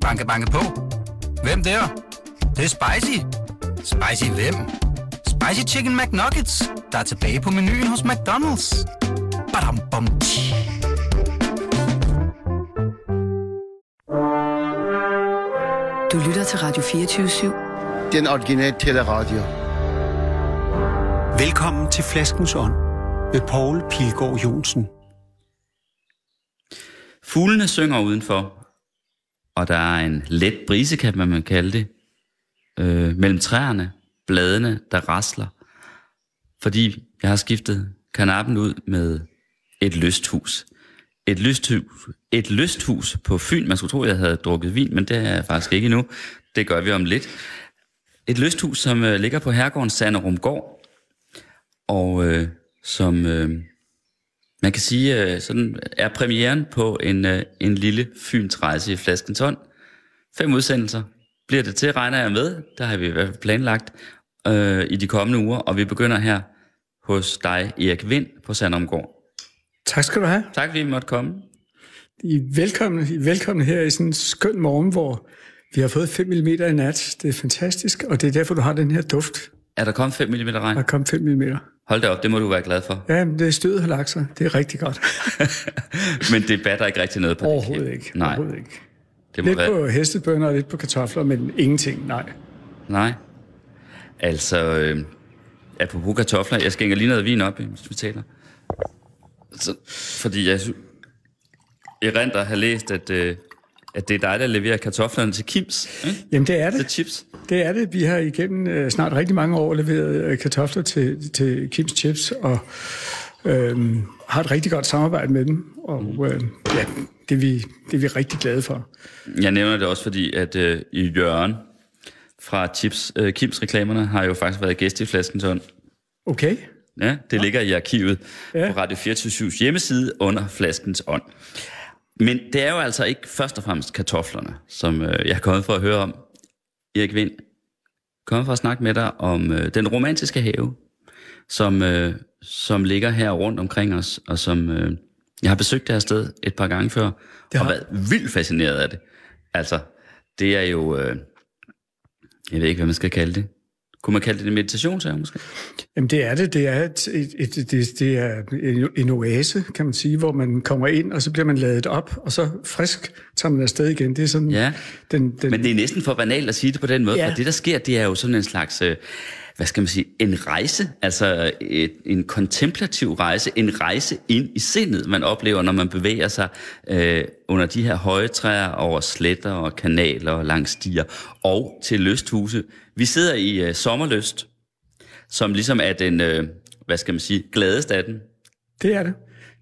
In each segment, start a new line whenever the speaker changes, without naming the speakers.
Banke, banke på. Hvem der? Det, det er spicy. Spicy hvem? Spicy Chicken McNuggets, der er tilbage på menuen hos McDonald's. Badum, bom, tji.
Du lytter til Radio 24
Den originale teleradio.
Velkommen til Flaskens Ånd med Poul Pilgaard Jonsen.
Fuglene synger udenfor, og der er en let brise, kan man kalde det, øh, mellem træerne, bladene, der rasler, fordi jeg har skiftet kanappen ud med et lysthus. Et lysthus, et lysthus på Fyn. Man skulle tro, jeg havde drukket vin, men det er jeg faktisk ikke endnu. Det gør vi om lidt. Et lysthus, som øh, ligger på herregården Sanderumgård, og øh, som øh, man kan sige, øh, sådan er premieren på en, øh, en lille Fyns rejse i Flaskens hånd. Fem udsendelser bliver det til, regner jeg med. Der har vi i hvert fald planlagt øh, i de kommende uger, og vi begynder her hos dig, Erik Vind, på Sanderumgård.
Tak skal du have.
Tak fordi vi måtte komme.
I er velkomne, I er velkomne her i sådan en skøn morgen, hvor vi har fået 5 mm i nat. Det er fantastisk, og det er derfor, du har den her duft.
Er der kommet 5 mm regn?
Der er kommet 5 mm.
Hold da op, det må du være glad for.
Ja, men det er stødet har lagt sig. Det er rigtig godt.
Men det batter ikke rigtig noget på det
Overhovedet
klip.
ikke.
Nej,
Overhovedet ikke.
det må
Lidt
være...
på hestebønner og lidt på kartofler, men ingenting, nej.
Nej. Altså, øh, apropos kartofler, jeg skænker lige noget vin op, hvis vi taler. Så, fordi jeg, jeg rent har læst, at, øh, at det er dig, der leverer kartoflerne til Kims. Ikke?
Jamen, det er
Til
det.
chips.
Det er det. Vi har igennem øh, snart rigtig mange år leveret øh, kartofler til, til Kims Chips, og øh, har et rigtig godt samarbejde med dem. Og øh, ja, det er, vi, det er vi rigtig glade for.
Jeg nævner det også, fordi at øh, i Jørgen fra chips, øh, Kims reklamerne har jo faktisk været gæst i Flaskens Hånd.
Okay?
Ja, det ligger i arkivet
Ja.
ja. på Radio 24 hjemmeside under Flaskens Ånd. Men det er jo altså ikke først og fremmest kartoflerne, som øh, jeg er kommet for at høre om. Erik Vind, kommet for at snakke med dig om øh, den romantiske have, som, øh, som ligger her rundt omkring os, og som øh, jeg har besøgt det her sted et par gange før,
Det
og
har-
været vildt fascineret af det. Altså, det er jo, øh, jeg ved ikke, hvad man skal kalde det. Kunne man kalde det en meditationshave, måske?
Jamen det er det. Det er, et, et, et, det, det er en, oase, kan man sige, hvor man kommer ind, og så bliver man ladet op, og så frisk tager man afsted igen. Det er sådan
Ja.
den, den,
Men det er næsten for banalt at sige det på den måde,
ja.
for det, der sker, det er jo sådan en slags, øh, hvad skal man sige, en rejse, altså et, en kontemplativ rejse, en rejse ind i sindet, man oplever, når man bevæger sig øh, under de her høje træer over sletter og kanaler og langs stier, og til lysthuse. Vi sidder i øh, sommerlyst, som ligesom er den, øh, hvad skal man sige, gladeste af den.
det er det.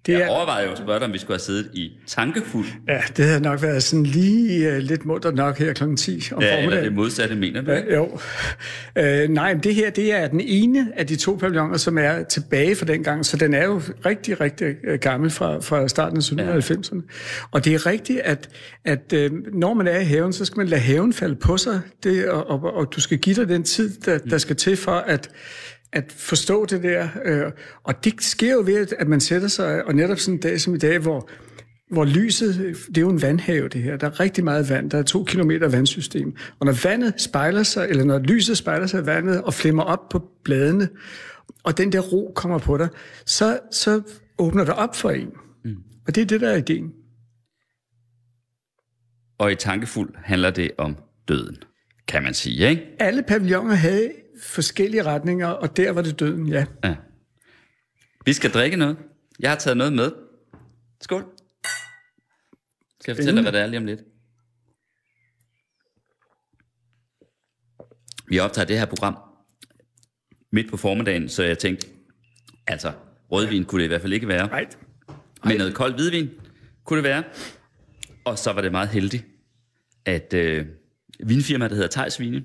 Det
Jeg
er,
overvejede jo at spørge dig, om vi skulle have siddet i tankefuld.
ja, det havde nok været sådan lige uh, lidt munter nok her kl. 10 om
Ja,
formiddagen.
det modsatte, mener du?
Ja, jo. Øh, nej, men det her det er den ene af de to pavilloner, som er tilbage fra den gang, så den er jo rigtig, rigtig øh, gammel fra, fra starten af 1790'erne. Og det er rigtigt, at, at øh, når man er i haven, så skal man lade haven falde på sig, det, og, og, og du skal give dig den tid, der, der skal til for at at forstå det der. Øh, og det sker jo ved, at man sætter sig, og netop sådan en dag som i dag, hvor hvor lyset, det er jo en vandhave det her, der er rigtig meget vand, der er to kilometer vandsystem, og når vandet spejler sig, eller når lyset spejler sig i vandet og flimmer op på bladene, og den der ro kommer på dig, så, så åbner det op for en. Mm. Og det er det, der er ideen.
Og i tankefuld handler det om døden, kan man sige, ikke?
Alle pavilloner havde forskellige retninger, og der var det døden, ja.
Ja. Vi skal drikke noget. Jeg har taget noget med. Skål. Skal jeg fortælle dig, hvad det er lige om lidt? Vi optager det her program midt på formiddagen, så jeg tænkte, altså, rødvin kunne det i hvert fald ikke være.
Nej.
Men noget koldt hvidvin kunne det være. Og så var det meget heldigt, at øh, vinfirma, der hedder Tejsvine,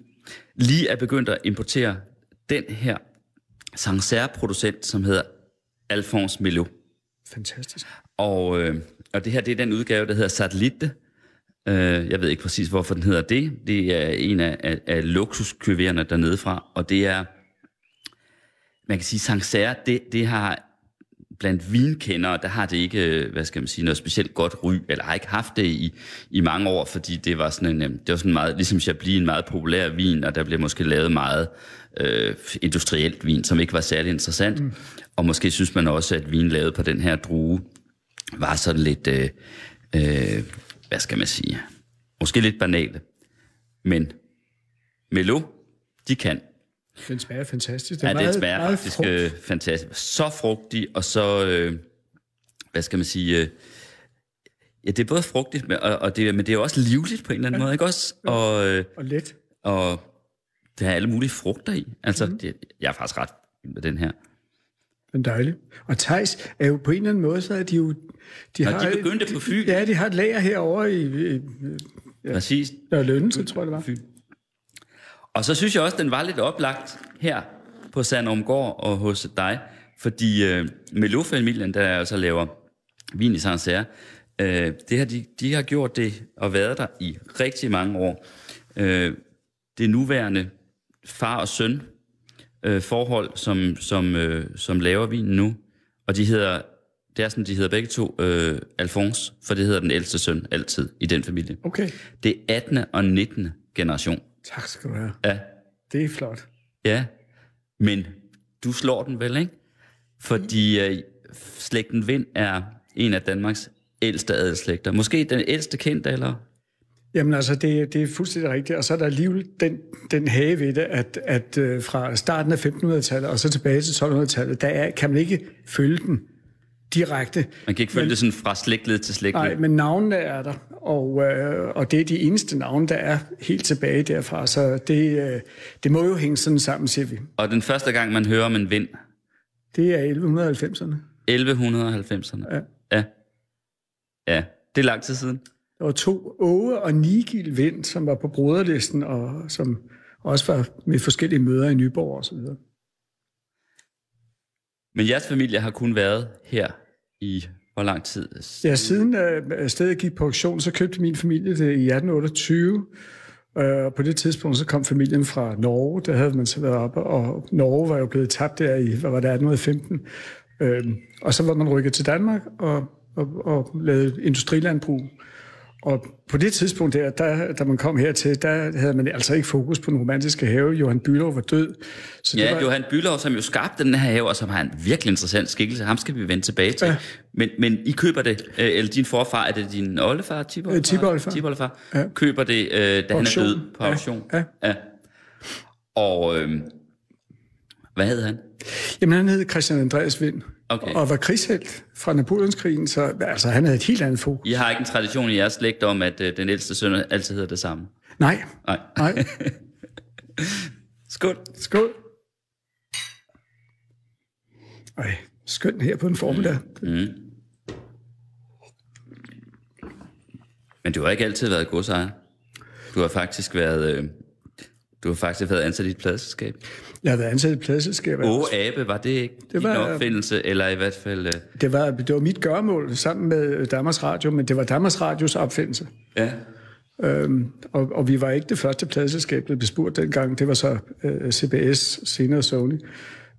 lige er begyndt at importere den her Sancerre-producent, som hedder Alphonse Melo.
Fantastisk.
Og, øh, og det her, det er den udgave, der hedder Satellite. Øh, jeg ved ikke præcis, hvorfor den hedder det. Det er en af, af, af luksuskøvererne dernede fra, og det er, man kan sige, Sancerre, det, det har blandt vinkendere, der har det ikke, øh, hvad skal man sige, noget specielt godt ry, eller har ikke haft det i, i mange år, fordi det var sådan en, øh, det var sådan meget, ligesom Chablis, en meget populær vin, og der blev måske lavet meget øh, industrielt vin, som ikke var særlig interessant. Mm. Og måske synes man også, at vin lavet på den her drue var sådan lidt, øh, øh, hvad skal man sige, måske lidt banale. Men Melo, de kan.
Den smager fantastisk.
Den ja, meget, den smager meget faktisk frugt. øh, fantastisk. Så frugtig, og så, øh, hvad skal man sige, øh, ja, det er både frugtigt, og, og det, men det er også livligt på en eller anden ja. måde, ikke også?
Og, øh, og let.
Og det har alle mulige frugter i. Altså, mm. det, jeg er faktisk ret med den her.
Men dejligt. Og Thijs er jo på en eller anden måde, så er de jo...
De, Nå, har, de begyndte på Fyn.
Ja, de har et lager herovre i... i
ja, Præcis.
Der er lønnen, så tror jeg, det var. Fyn.
Og så synes jeg også, den var lidt oplagt her på Sandrumgård og hos dig, fordi øh, Melo-familien, der altså laver vin i Sancerre, øh, det har de, de har gjort det og været der i rigtig mange år. Øh, det nuværende far og søn øh, forhold, som, som, øh, som laver vinen nu, og de hedder, det er sådan, de hedder begge to øh, Alphonse, for det hedder den ældste søn altid i den familie.
Okay.
Det er 18. og 19. generation.
Tak skal du have.
Ja.
Det er flot.
Ja, men du slår den vel, ikke? Fordi øh, slægten Vind er en af Danmarks ældste adelslægter. Måske den ældste kendte, eller?
Jamen altså, det, det er fuldstændig rigtigt. Og så er der alligevel den, den have ved det, at, at uh, fra starten af 1500-tallet og så tilbage til 1200-tallet, der er, kan man ikke følge den direkte.
Man kan ikke følge men, det sådan fra slægtled til slægtled?
Nej, men navnene er der, og, øh, og det er de eneste navne, der er helt tilbage derfra, så det, øh, det må jo hænge sådan sammen, siger vi.
Og den første gang, man hører om en vind?
Det er 1190'erne.
1190'erne?
Ja.
Ja. Ja, det er lang tid siden.
Der var to Åge og Nigil Vind, som var på broderlisten, og som også var med forskellige møder i Nyborg og så videre.
Men jeres familie har kun været her i hvor lang tid?
Ja, siden øh, stedet gik på auktion, så købte min familie det i 1828. Øh, og på det tidspunkt, så kom familien fra Norge. Der havde man så været oppe, og Norge var jo blevet tabt der i, hvad var det, 1815. Øhm, og så var man rykket til Danmark og, og, og lavede industrilandbrug. Og på det tidspunkt der, der, da man kom hertil, der havde man altså ikke fokus på den romantiske have. Johan Bylov var død.
Så ja, det var... Johan Bylov, som jo skabte den her have, og som har en virkelig interessant skikkelse. Ham skal vi vende tilbage til. Ja. Men, men I køber det, øh, eller din forfar, er det din oldefar, tiboldefar?
Tiboldefar.
Tiboldefar. Ja. Køber det, øh, da han er død på auktion.
Ja.
ja. Og øh, hvad hed han?
Jamen, han hed Christian Andreas Vind.
Okay.
Og var krigshelt fra Napoleonskrigen, så altså, han havde et helt andet fokus.
I har ikke en tradition i jeres slægt om, at uh, den ældste søn altid hedder det samme?
Nej.
Nej.
Nej.
Skål.
Skål. Ej, skønt her på en formiddag.
Mm. Mm. Men du har ikke altid været godsejer. Du har faktisk været, øh, du har faktisk været ansat i et pladselskab.
Jeg har været ansat i pladselskab.
Åh, Abe, var det ikke det var, din opfindelse, eller i hvert fald... Uh...
Det, var, det var mit gørmål sammen med Danmarks Radio, men det var Danmarks Radios opfindelse.
Ja.
Øhm, og, og vi var ikke det første pladselskab, der blev spurgt dengang. Det var så uh, CBS, senere Sony.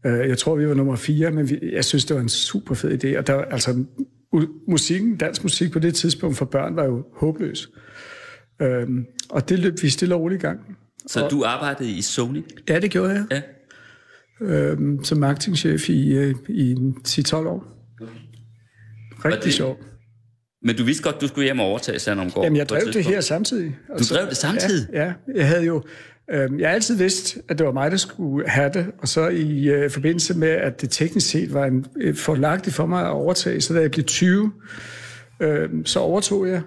Uh, jeg tror, vi var nummer fire, men vi, jeg synes, det var en super fed idé. Og der, altså, musikken, dansk musik på det tidspunkt for børn, var jo håbløs. Øhm, og det løb vi stille og roligt i gang.
Så
og,
du arbejdede i Sony?
Ja, det gjorde jeg.
Ja.
Øhm, som marketingchef i, øh, i 10-12 år. Rigtig det, sjovt.
Men du vidste godt, du skulle hjem og overtage Sandrumgård?
Jamen, jeg drev det her samtidig.
Du altså, drev det samtidig?
Ja, ja. jeg havde jo... Øh, jeg har altid vidst, at det var mig, der skulle have det, og så i øh, forbindelse med, at det teknisk set var en, øh, forlagtigt for mig at overtage, så da jeg blev 20, øh, så overtog jeg,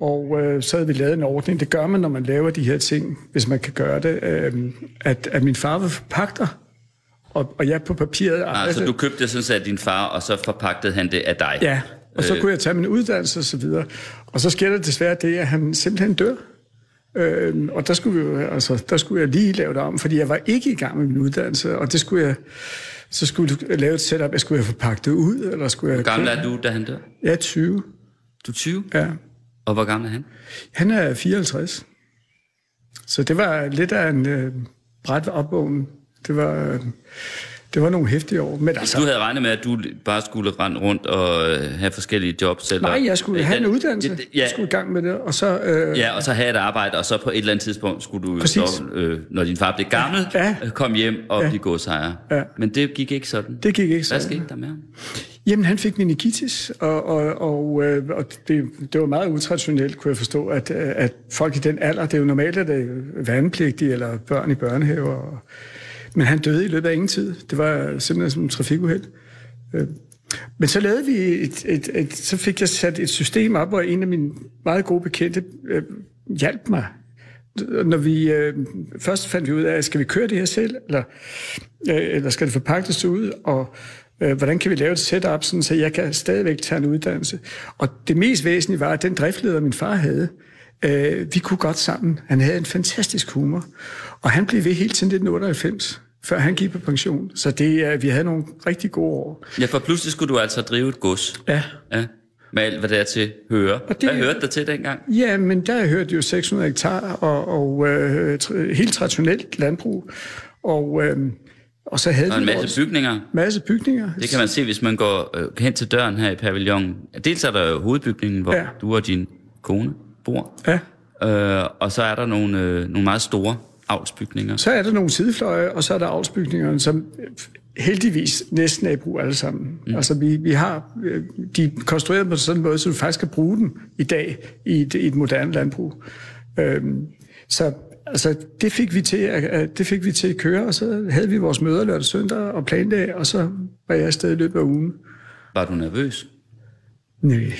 og øh, så havde vi lavet en ordning. Det gør man, når man laver de her ting, hvis man kan gøre det, øh, at, at min far var forpagter, og, og jeg på papiret...
Ah, så du købte det sådan af din far, og så forpagtede han det af dig?
Ja, og så øh. kunne jeg tage min uddannelse og så videre. Og så sker der desværre det, at han simpelthen dør. Øh, og der skulle, vi jo, altså, der skulle jeg lige lave det om, fordi jeg var ikke i gang med min uddannelse, og det skulle jeg... Så skulle jeg lave et setup, jeg skulle have forpagtet ud, eller skulle
jeg... Hvor gammel er du, da han dør?
Jeg er 20.
Du er 20?
Ja.
Og hvor gammel er han?
Han er 54. Så det var lidt af en øh, bræt opvågning. Det var... Øh, det var nogle hæftige år. Men altså,
Du havde regnet med, at du bare skulle rende rundt og øh, have forskellige jobs? Eller,
nej, jeg skulle
Øh,
have en uddannelse.
Ja,
Jeg skulle i gang med det, og så... Øh,
Ja, og så have et arbejde, og så på et eller andet tidspunkt skulle du så, øh, når din far blev gammel,
Ja.
komme hjem og
Ja.
blive godsejer.
Ja.
Men det gik ikke sådan.
Det gik ikke
Hvad
sådan.
skete der med ham?
Jamen, han fik meningitis, og, og, og, og det, det var meget utraditionelt, kunne jeg forstå, at, at folk i den alder, det er jo normalt, at det er værnepligtige eller børn i børnehaver. Og, men han døde i løbet af ingen tid. Det var simpelthen som en trafikuheld. Øh, men så lavede vi et, et, et, så fik jeg sat et system op, hvor en af mine meget gode bekendte øh, hjalp mig. Når vi øh, først fandt vi ud af, skal vi køre det her selv, eller, øh, eller skal det forpagtes ud, og øh, hvordan kan vi lave et setup, sådan, så jeg kan stadigvæk tage en uddannelse. Og det mest væsentlige var, at den driftleder, min far havde, øh, vi kunne godt sammen. Han havde en fantastisk humor, og han blev ved hele tiden 1998, før han gik på pension. Så det, øh, vi havde nogle rigtig gode år.
Ja, for pludselig skulle du altså drive et gods.
Ja.
Ja. Med alt, hvad der til hører.
Og det-
Hvad hørte der til dengang?
Ja, men der hørte jo 600 hektar og, og øh, tr- helt traditionelt landbrug. Og, øh, og så havde
Og en masse
vores-
bygninger.
masse bygninger.
Det kan man se, hvis man går øh, hen til døren her i pavillonen. Dels er der hovedbygningen, hvor
ja.
du og din kone bor.
Ja.
Øh, og så er der nogle, øh, nogle meget store avlsbygninger.
Så er der nogle sidefløje, og så er der avlsbygningerne, som heldigvis næsten er i brug alle sammen. Mm. Altså vi, vi har, øh, de er konstrueret på sådan en måde, så du faktisk kan bruge dem i dag i et, i et moderne landbrug. Øhm, så altså, det, fik vi til at- det fik vi til at køre, og så havde vi vores møder lørdag søndag og plandag, og så var jeg afsted i løbet af ugen.
Var du nervøs?
Nej,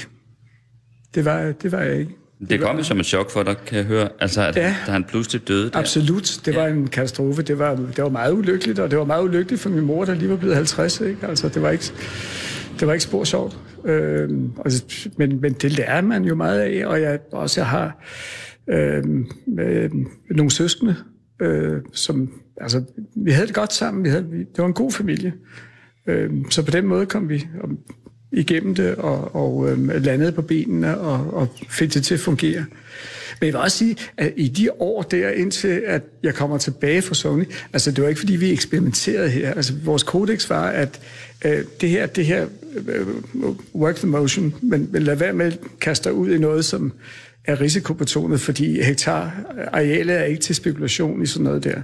det var, det var jeg ikke.
Det kom jo som et chok for dig, kan jeg høre. Altså, at,
Ja.
da han pludselig døde der.
Absolut, det var en katastrofe. Det var, det var meget ulykkeligt, og det var meget ulykkeligt for min mor, der lige var blevet 50. Ikke? Altså, det var ikke, det var ikke spor sjovt. Øhm, altså, men, men det lærer man jo meget af, og jeg også jeg har øhm, øh, nogle søskende, øh, som, altså, vi havde det godt sammen. Vi havde, det var en god familie. Øhm, så på den måde kom vi om, igennem det og, og øhm, landede på benene og, og fik det til at fungere. Men jeg vil også sige, at i de år der, indtil at jeg kommer tilbage fra Sony, altså det var ikke fordi, vi eksperimenterede her. Altså vores kodex var, at øh, det her, det her øh, work the motion, men, men lad være med at kaste dig ud i noget, som er risikobetonet, fordi hektar arealet er ikke til spekulation i sådan noget der.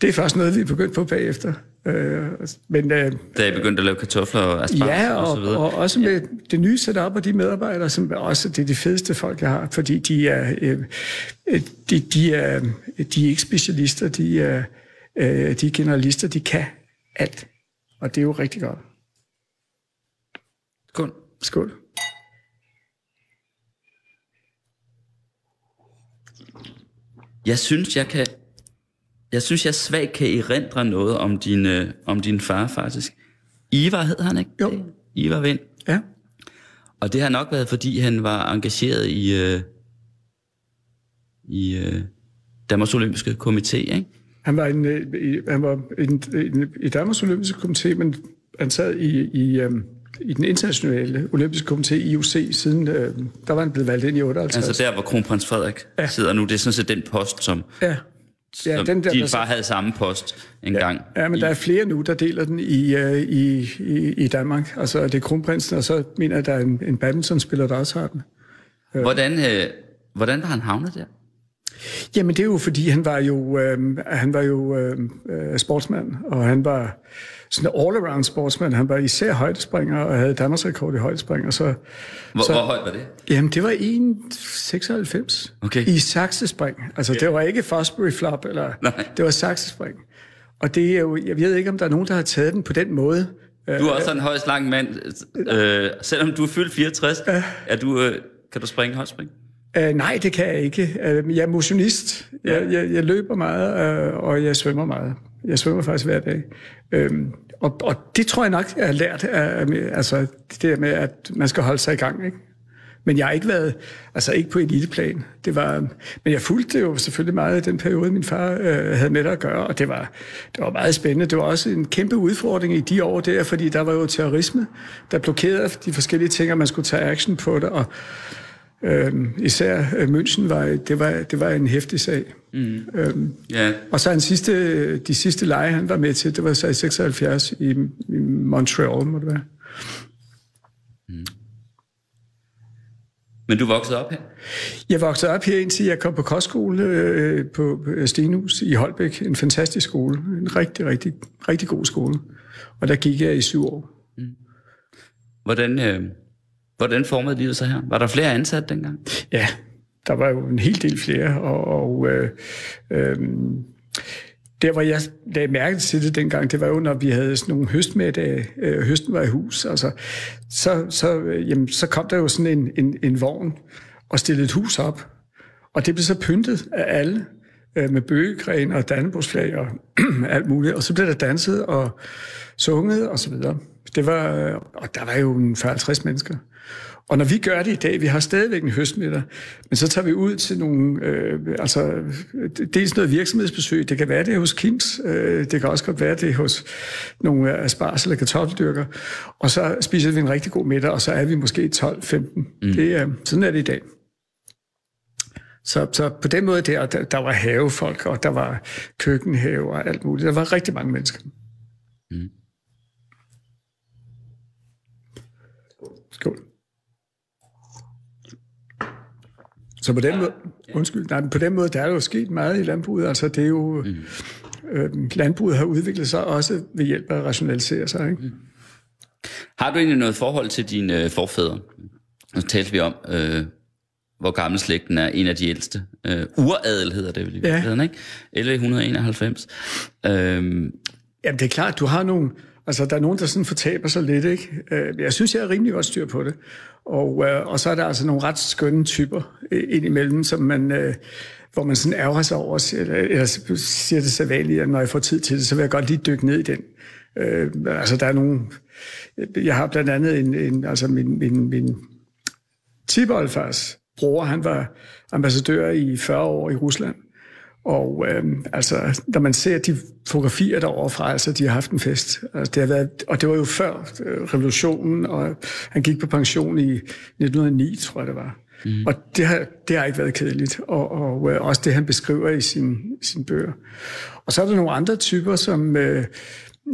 Det er først noget, vi er begyndt på bagefter. Øh, men øh,
Da jeg begyndte at lave kartofler og asparges
Ja,
og,
og,
så videre.
og også med det nye setup og de medarbejdere, som også det er de fedeste folk, jeg har, fordi de er, øh, øh, de, de er, de er ikke specialister, de er, øh, de er generalister, de kan alt. Og det er jo rigtig godt.
Skål.
Skål.
Jeg synes, jeg kan... Jeg synes, jeg svagt kan erindre noget om din, øh, om din far, faktisk. Ivar hed han, ikke?
Jo.
Ivar Vind.
Ja.
Og det har nok været, fordi han var engageret i, øh, i øh, Danmarks Olympiske Komité, ikke?
Han var, en, øh, i, han var en, en, i Danmarks Olympiske Komité, men han sad i, i, øhm, i den internationale olympiske komité, IOC, siden øh, der var han blevet valgt ind i 58.
Altså der, hvor kronprins Frederik ja. sidder nu, det er sådan set den post, som,
ja. Ja, den der,
din far havde samme post engang.
Ja, men der er flere nu, der deler den i, øh, i, i, i Danmark. Altså, det er kronprinsen, og så mener jeg, der er en, en badmintonspiller, der også har den.
Hvordan, øh, hvordan var han havnet der?
Jamen, det er jo, fordi han var jo, øh, han var jo øh, øh, sportsmand, og han var sådan en all-around sportsmand. Han var især højdespringer, og havde Danmarks rekord i højdespring, og så...
Hvor,
så
hvor højt var det?
Jamen, det var 1,96
Okay.
i saksespring. Altså, det var ikke Fosbury Flop, eller
Nej.
det var saksespring. Og det er jo, jeg ved ikke, om der er nogen, der har taget den på den måde.
Du er også en højst lang mand. Øh, selvom du er fyldt 64, er du, øh, kan du springe højdspring?
Uh, nej, det kan jeg ikke. Uh, jeg er motionist. Jeg, jeg, jeg løber meget, uh, og jeg svømmer meget. Jeg svømmer faktisk hver dag. Øhm, og, og det tror jeg nok, jeg har lært. Af, altså det der med, at man skal holde sig i gang. Ikke? Men jeg har ikke været, altså ikke på eliteplan. Det var, men jeg fulgte jo selvfølgelig meget i den periode, min far øh, havde med at gøre, og det var, det var meget spændende. Det var også en kæmpe udfordring i de år der, fordi der var jo terrorisme, der blokerede de forskellige ting, og man skulle tage action på det, og Øhm, især øh, München var, det var, det var en hæftig sag. Mm. Øhm,
Ja.
og så han sidste, de sidste lege, han var med til, det var så i 76 i, i Montreal, må det være.
Men du voksede op her?
Jeg voksede op her, indtil jeg kom på kostskole øh, på Stenhus i Holbæk. En fantastisk skole. En rigtig, rigtig, rigtig god skole. Og der gik jeg i syv år.
Hvordan, øh, hvordan formede livet sig her? Var der flere ansat dengang?
Ja, der var jo en hel del flere, og, og øh, øh, der, hvor jeg lagde mærke til det dengang, det var jo, når vi havde sådan nogle høstmiddage, øh, høsten var i hus, altså, så, så, øh, jamen, så kom der jo sådan en, en, en vogn og stillede et hus op, og det blev så pyntet af alle, øh, med bøgegren og dannebrugsflag og alt muligt, og så blev der danset og sunget og så videre. Det var, øh, og der var jo en 40-50 mennesker. Og når vi gør det i dag, vi har stadigvæk en høstmiddag, men så tager vi ud til nogle, øh, altså dels noget virksomhedsbesøg, det kan være det hos Kims, øh, det kan også godt være det hos nogle asparges eller kartoffeldyrker, og så spiser vi en rigtig god middag, og så er vi måske 12-15. Mm. Det er, sådan er det i dag. Så, så på den måde der, der, der var havefolk, og der var køkkenhave og alt muligt. Der var rigtig mange mennesker.
Mm.
Skål. Så på den måde, undskyld, nej, på den måde, der er jo sket meget i landbruget. Altså det er jo, mm. øh, landbruget har udviklet sig også ved hjælp af at rationalisere sig. Ikke? Mm.
Har du egentlig noget forhold til dine øh, forfædre? Nu talte vi om, øh, hvor gammel slægten er. En af de ældste. Øh, uradel hedder det vel i
Ja.
virkeligheden, ikke? 1191. Øhm,
Jamen det er klart, du har nogle, altså der er nogen, der sådan fortaber sig lidt, ikke? Øh, jeg synes, jeg er rimelig godt styr på det. Og, øh, og så er der altså nogle ret skønne typer øh, indimellem, som man, hvor man sådan ærger sig over, eller, eller siger det så vanligt, at når jeg får tid til det, så vil jeg godt lige dykke ned i den. Øh, altså der er nogle, jeg har blandt andet en, en altså min, min, min tipoldfars bror, han var ambassadør i 40 år i Rusland. Og øhm, altså, når man ser de fotografier derovre fra, altså, de har haft en fest. Altså, det har været, og det var jo før øh, revolutionen, og han gik på pension i 1909, tror jeg det var. Mm. Og det har, det har ikke været kedeligt. Og, og øh, også det, han beskriver i sin, sin bøger. Og så er der nogle andre typer, som... Øh,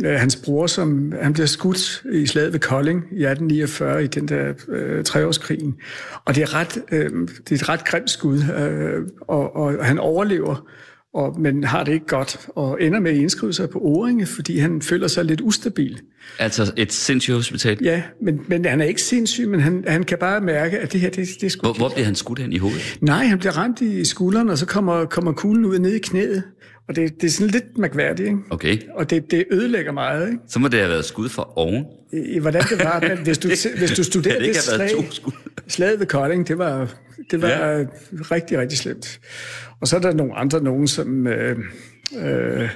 øh, hans bror, som han bliver skudt i slaget ved Kolding i 1849 i den der øh, treårskrigen. Og det er, ret, øh, det er et ret grimt skud, øh, og, og han overlever, og, men har det ikke godt, og ender med at indskrive sig på Åringe, fordi han føler sig lidt ustabil.
altså et sindssygt hospital.
Ja, men, men han er ikke sindssyg, men han, han kan bare mærke, at det her, det, det er sgu
Hvor, hvor bliver han skudt hen i hovedet?
Nej, han bliver ramt i skulderen, og så kommer, kommer kuglen ud ned i knæet. Og det, det er sådan lidt mærkværdigt, ikke?
Okay,
Og det, det ødelægger meget, ikke?
så må det have været skud fra oven.
I, hvordan det var, men hvis du, hvis du studerer
det
det slag,
to skud?
slaget ved Kolding, det var, det var
ja.
rigtig, rigtig slemt. Og så er der nogle andre, nogen som øh, øh,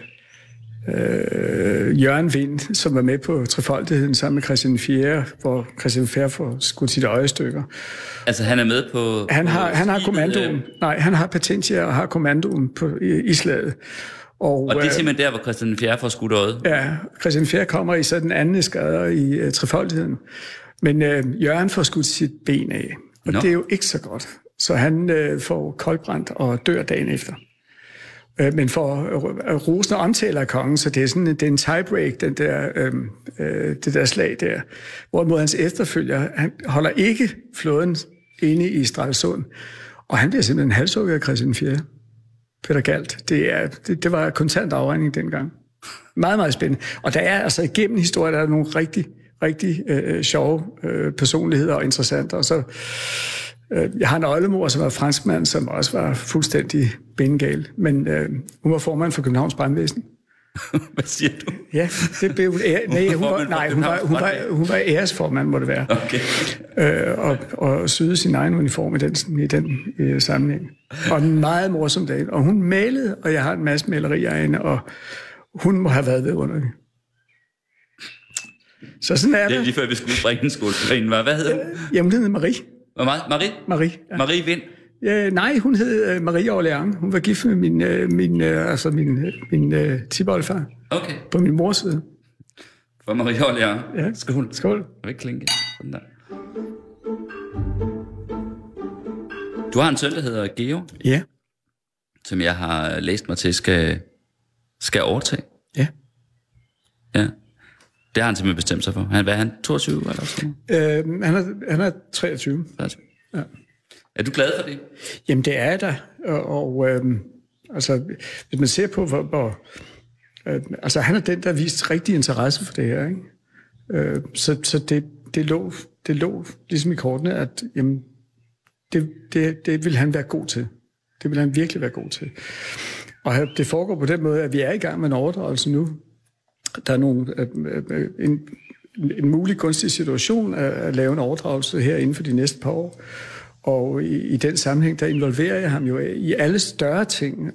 øh, Jørgen Vind, som var med på trefoldigheden sammen med Christian 4., hvor Christian 4. får skudt sit øje i stykker.
Altså han er med på...
Han
på
har, han har kommandoen.
øh,
Nej, han har patentia og har kommandoen på, i, i slaget. Og,
Og det er
øh,
simpelthen der, hvor Christian 4. får skudt øjet.
Ja, Christian Fjer kommer i så den anden eskader i uh, trefoldigheden. Men uh, Jørgen får skudt sit ben af, og
Nå.
det er jo ikke så godt. Så han uh, får koldbrændt og dør dagen efter. Øh, men for øh, at Rosen omtaler af kongen, så det er sådan det er en tiebreak, den der, øh, øh, det der slag der. Hvorimod hans efterfølger, han holder ikke flåden inde i Stralsund, og han bliver simpelthen halshugget af Christian 4. Peter Galt. Det, er, det, det var kontant afregning dengang. Meget, meget spændende. Og der er altså igennem historien, der er nogle rigtig, rigtig øh, øh sjove øh, personligheder og interessante. Og så, jeg har en øjlemor, som var franskmand, som også var fuldstændig bengal. Men øh, hun var formand for Københavns Brandvæsen.
Hvad siger du?
Ja, det blev hun. ære- Nej, hun var, nej hun, var, hun, var, hun var æresformand, må det være.
Okay.
Øh, og, og syede sin egen uniform i den, i den øh, sammenhæng. Og en meget morsom dag. Og hun malede, og jeg har en masse malerier af hende, og hun må have været vidunderlig. Så sådan er
Det er
det.
lige før, vi skulle bringe en for hende. Hvad hedder hun?
Jamen, hun hed Marie.
Marie?
Marie. Ja.
Marie Vind.
Ja, nej, hun hed uh, Marie Orleans. Hun var gift med min, uh, min, uh, altså min, uh, min uh, tiboldfar
Okay.
på min mors side.
For Marie Orleans.
Ja.
Skål.
Skål.
Jeg vil klinke. Sådan der. Du har en søn, der hedder Geo,
Ja,
som jeg har læst mig til, skal, skal overtage.
ja.
Ja. Det har han simpelthen bestemt sig for. Han, hvad er han? 22 eller sådan?
Øh, han, er, han er 23.
Ja. Er du glad for det?
Jamen, det er der. Og, og øhm, altså, hvis man ser på, hvor... hvor øh, altså, han er den, der har vist rigtig interesse for det her, ikke? Øh, så så det, det, lå, det lå ligesom i kortene, at jamen, det, det, det vil han være god til. Det vil han virkelig være god til. Og det foregår på den måde, at vi er i gang med en overdragelse nu. Der er nogle, øh, øh, en, en mulig kunstig situation at, at lave en overdragelse her inden for de næste par år. Og i, i den sammenhæng, der involverer jeg ham jo i alle større ting.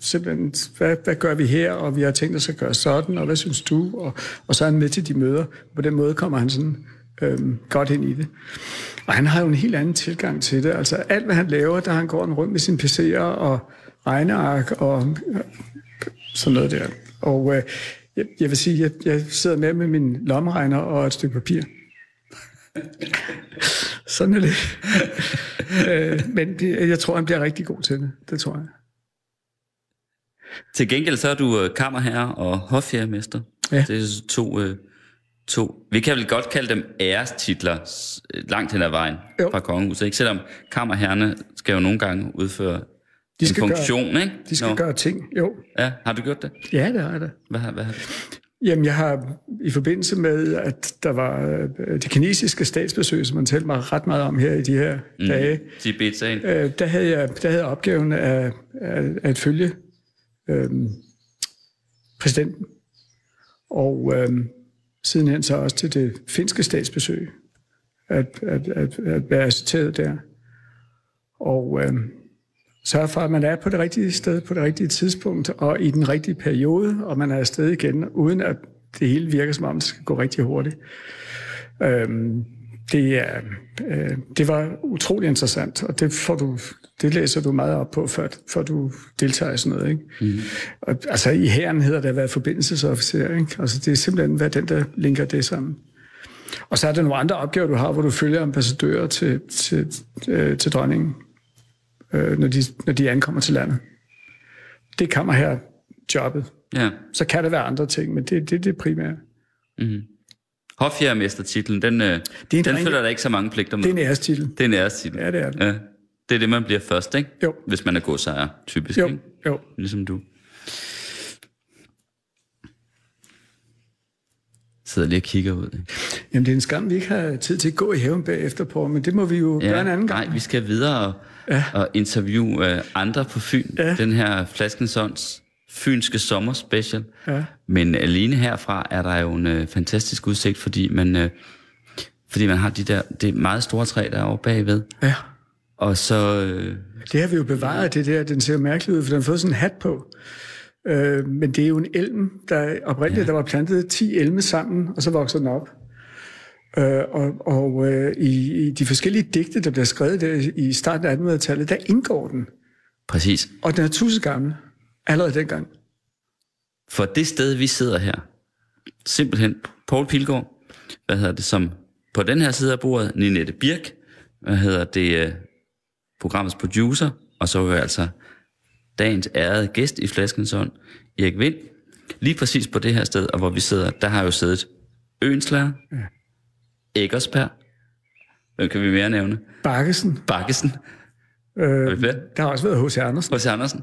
Simpelthen, hvad, hvad gør vi her, og vi har tænkt os at gøre sådan, og hvad synes du? Og, og så er han med til de møder. På den måde kommer han sådan øhm, godt ind i det. Og han har jo en helt anden tilgang til det. Altså alt, hvad han laver, der han går rundt med sine PC'er og regneark og øh, sådan noget der. Og øh, jeg, jeg vil sige, jeg, jeg sidder med med min lommeregner og et stykke papir. Sådan er det. øh, men det, jeg tror, han bliver rigtig god til det. Det tror jeg.
Til gengæld så er du øh, kammerherre og hofjærmester.
Ja.
Det er to, øh, to, vi kan vel godt kalde dem ærestitler s- langt hen ad vejen
Jo.
fra kongehuset. Ikke? Selvom kammerherrerne skal jo nogle gange udføre
De
en
skal gøre-
funktion, ikke?
De skal
Nå.
gøre ting. Jo,
Ja, har du gjort det?
ja, det har jeg da.
Hvad, hvad har du?
Jamen, jeg har i forbindelse med, at der var øh, det kinesiske statsbesøg, som man talte mig ret meget om her i de her mm. dage,
Tibet-sagen?
øh, der, havde jeg, der havde jeg opgaven af, af, af at følge øh, præsidenten. Og øh, sidenhen så også til det finske statsbesøg, at, at, at, at være assisteret der. Og øh, sørge for, at man er på det rigtige sted, på det rigtige tidspunkt, og i den rigtige periode, og man er afsted igen, uden at det hele virker som om, det skal gå rigtig hurtigt. Øhm, det, er, øh, det var utrolig interessant, og det, får du, det læser du meget op på, før, før du deltager i sådan noget. Ikke? Mm. Og, altså i herren hedder det at være forbindelsesofficer. Ikke? Altså, det er simpelthen hvad den, der linker det sammen. Og så er der nogle andre opgaver, du har, hvor du følger ambassadører til, til, øh, til dronningen, øh, når, de, når de ankommer til landet. Det kommer her jobbet.
Ja.
Så kan der være andre ting, men det er det, det primære.
Hofjærmestertitlen, den, øh,
Det er en
den følger der ikke så mange pligter med.
Det er en ærestitel.
Det er en ærestitel.
Ja, det er det.
Ja. Det er det, man bliver først, ikke?
Jo.
Hvis man er godsejer, typisk,
Jo,
ikke?
jo.
Ligesom du. Sidder lige og kigger ud.
Jamen, det er en skam, vi ikke har tid til at gå i haven bagefter på, men det må vi jo ja, gøre en anden gang.
Nej, vi skal videre og, ja. og interviewe uh, andre på Fyn.
Ja.
Den her Flaskensons fynske sommerspecial.
Ja.
Men alene herfra er der jo en uh, fantastisk udsigt, fordi man, uh, fordi man har de der, det meget store træ, der er over bagved.
Ja.
Og så... Uh,
Det har vi jo bevaret, det der. Den ser mærkelig ud, for den har fået sådan en hat på. Øh, men det er jo en elm, der oprindeligt, ja. der var plantet 10 elme sammen, og så vokser den op. Øh, og og øh, i, i de forskellige digte, der bliver skrevet der i starten af 1800-tallet, der indgår den.
præcis.
Og den er tusind gammel, allerede dengang.
For det sted, vi sidder her, simpelthen Paul Pilgaard, hvad hedder det, som på den her side af bordet, Ninette Birk, hvad hedder det, øh, programmets producer, og så er altså dagens ærede gæst i Flaskensånd, Erik Vind, lige præcis på det her sted, og hvor vi sidder, der har jo siddet Øenslærer, ja. Eggersberg, hvem kan vi mere nævne?
Bakkesen.
Bakkesen,
Øh,
er
der har også været H.C. Andersen
H.C. Andersen.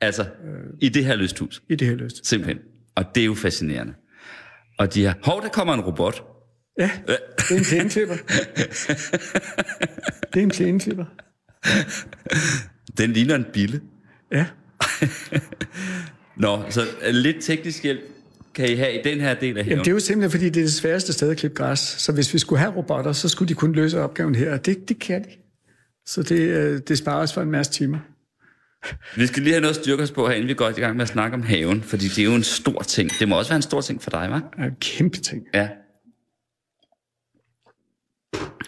Altså, i det her lysthus.
i det her lyst.
Simpelthen. Og det er jo fascinerende. Og de har, hov, der kommer en robot.
Ja, det er en plæneklipper. det er en plæneklipper.
Den ligner en bille.
Ja.
Nå, så øh, lidt teknisk hjælp kan I have i den her del af haven.
Jamen, det er jo simpelthen, fordi det er det sværeste sted at klippe græs. Så hvis vi skulle have robotter, så skulle de kunne løse opgaven her. Og det, det kan de. Så det, øh, det sparer os for en masse timer.
Vi skal lige have noget at styrke os på her, inden vi går i gang med at snakke om haven, fordi det er jo en stor ting. Det må også være en stor ting for dig, hva'?
En kæmpe ting.
Ja.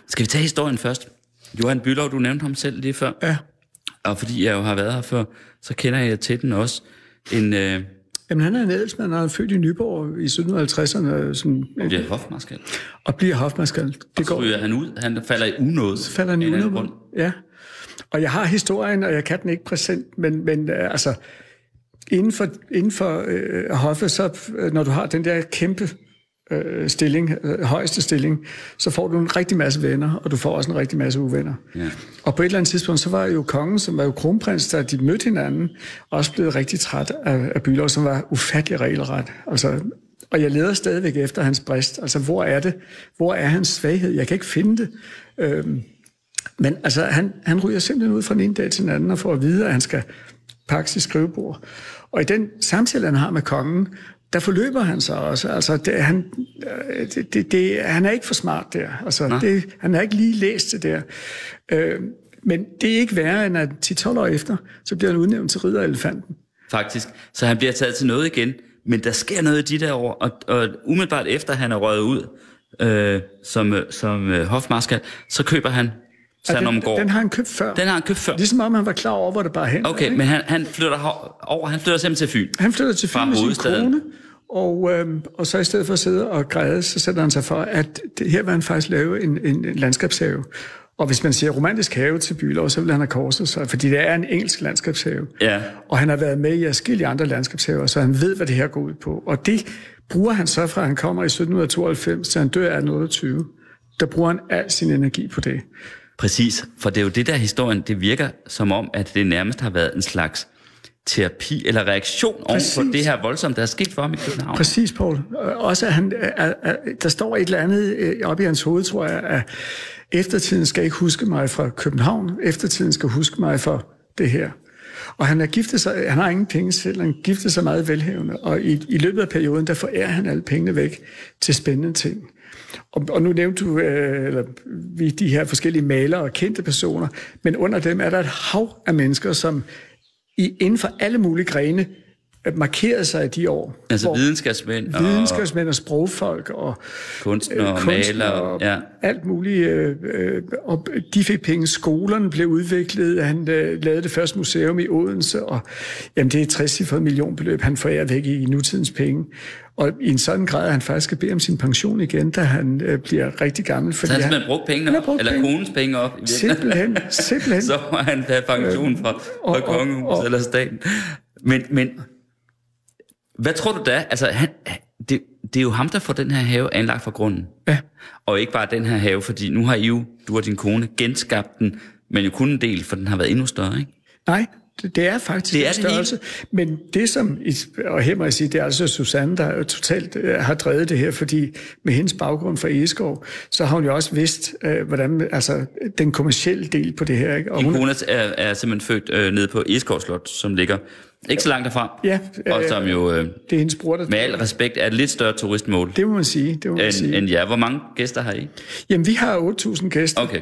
Skal vi tage historien først? Johan Bylov, du nævnte ham selv lige før.
Ja.
Og fordi jeg jo har været her før, så kender jeg til den også. En, øh,
Jamen, han er en adelsmand, han er født i Nyborg i 1750'erne, sådan,
bliver hofmarskal.
og bliver hofmarskal. Det
Så
går,
ryger han ud. Han falder i unåde.
så falder han i
grund.
Ja. og jeg har historien, og jeg kan den ikke præsent, men, men øh, altså, inden for, inden for øh, hoffet, så øh, når du har den der kæmpe øh, stilling, øh, højeste stilling, så får du en rigtig masse venner, og du får også en rigtig masse uvenner. Ja. Og på et eller andet tidspunkt, så var jo kongen, som var jo kronprins, da de mødte hinanden, også blevet rigtig træt af, af Bylov, som var ufattelig regelret. Altså, og jeg leder stadigvæk efter hans brist. Altså, hvor er det? Hvor er hans svaghed? Jeg kan ikke finde det. Øhm, men altså, han, han ryger simpelthen ud fra den ene dag til den anden og får at vide, at han skal pakke sit skrivebord. Og i den samtale, han har med kongen, der forløber han sig også. Altså, det, han, det, det, det, han er ikke for smart der. Altså, det, han har ikke lige læst det der. Øh, men det er ikke værre, end at 10-12 år efter, så bliver han udnævnt til ridderelefanten.
Faktisk. Så han bliver taget til noget igen. Men der sker noget i de der år, og, og umiddelbart efter han er røget ud øh, som, som øh, hofmarskal, så køber han
Ja, den, den har han købt før.
Den har han købt før.
Ligesom om han var klar over, hvor det bare hen.
Okay, ikke? men han, han flytter over, han flytter simpelthen til Fyn.
Han flytter til Fyn med sin kone, og, øh, og så i stedet for at sidde og græde, så sætter han sig for, at det, her vil han faktisk lave en, en, en landskabshave. Og hvis man siger romantisk have til Bylov, så vil han have korset sig, fordi det er en engelsk landskabshave.
Ja.
Og han har været med i forskellige andre landskabshaver, så han ved, hvad det her går ud på. Og det bruger han så fra, han kommer i 1792 til han dør i 1828. Der bruger han al sin energi på det.
Præcis, for det er jo det der historien, det virker som om, at det nærmest har været en slags terapi eller reaktion Præcis. over på det her voldsomme, der er sket for ham i København.
Præcis, Paul. Også at han, at, at, der står et eller andet øh, oppe i hans hoved, tror jeg, at eftertiden skal ikke huske mig fra København, eftertiden skal huske mig for det her. Og han er giftet sig, han har ingen penge selv, han giftet sig meget velhævende, og i, i løbet af perioden, der forærer han alle pengene væk til spændende ting. Og, og nu nævnte du øh, eller, vi de her forskellige malere og kendte personer, men under dem er der et hav af mennesker, som i, inden for alle mulige grene markerede sig i de år.
Altså videnskabsmænd
og... Videnskabsmænd og sprogfolk og...
Kunstnere og malere.
Og ja. alt muligt. Øh, øh, og de fik penge. Skolerne blev udviklet. Han øh, lavede det første museum i Odense, og jamen, det er et 60 millionbeløb, han forærer væk i nutidens penge. Og i en sådan grad, at han faktisk skal bede om sin pension igen, da han øh, bliver rigtig gammel.
Fordi så han simpelthen brugt penge op, brugt eller penge. konens penge op?
I simpelthen, simpelthen.
så må han have pension fra, fra kongehuset eller staten. Men, men hvad tror du da? Altså, han, det, det er jo ham, der får den her have anlagt fra grunden.
Ja.
Og ikke bare den her have, fordi nu har I jo, du og din kone, genskabt den, men jo kun en del, for den har været endnu større, ikke?
Nej, det, er faktisk det er en størrelse. Det men det som, og her må jeg sige, det er altså Susanne, der totalt øh, har drevet det her, fordi med hendes baggrund fra Eskov, så har hun jo også vidst, øh, hvordan, altså den kommercielle del på det her. Ikke?
Og kone er, er simpelthen født øh, nede på Eskov Slot, som ligger ikke så langt derfra.
Ja.
Øh, og som jo, øh,
det er hendes bror, der...
Med al respekt, er et lidt større turistmål.
Det må man sige. Det må man
end,
sige.
End ja. Hvor mange gæster har I?
Jamen, vi har 8.000 gæster.
Okay.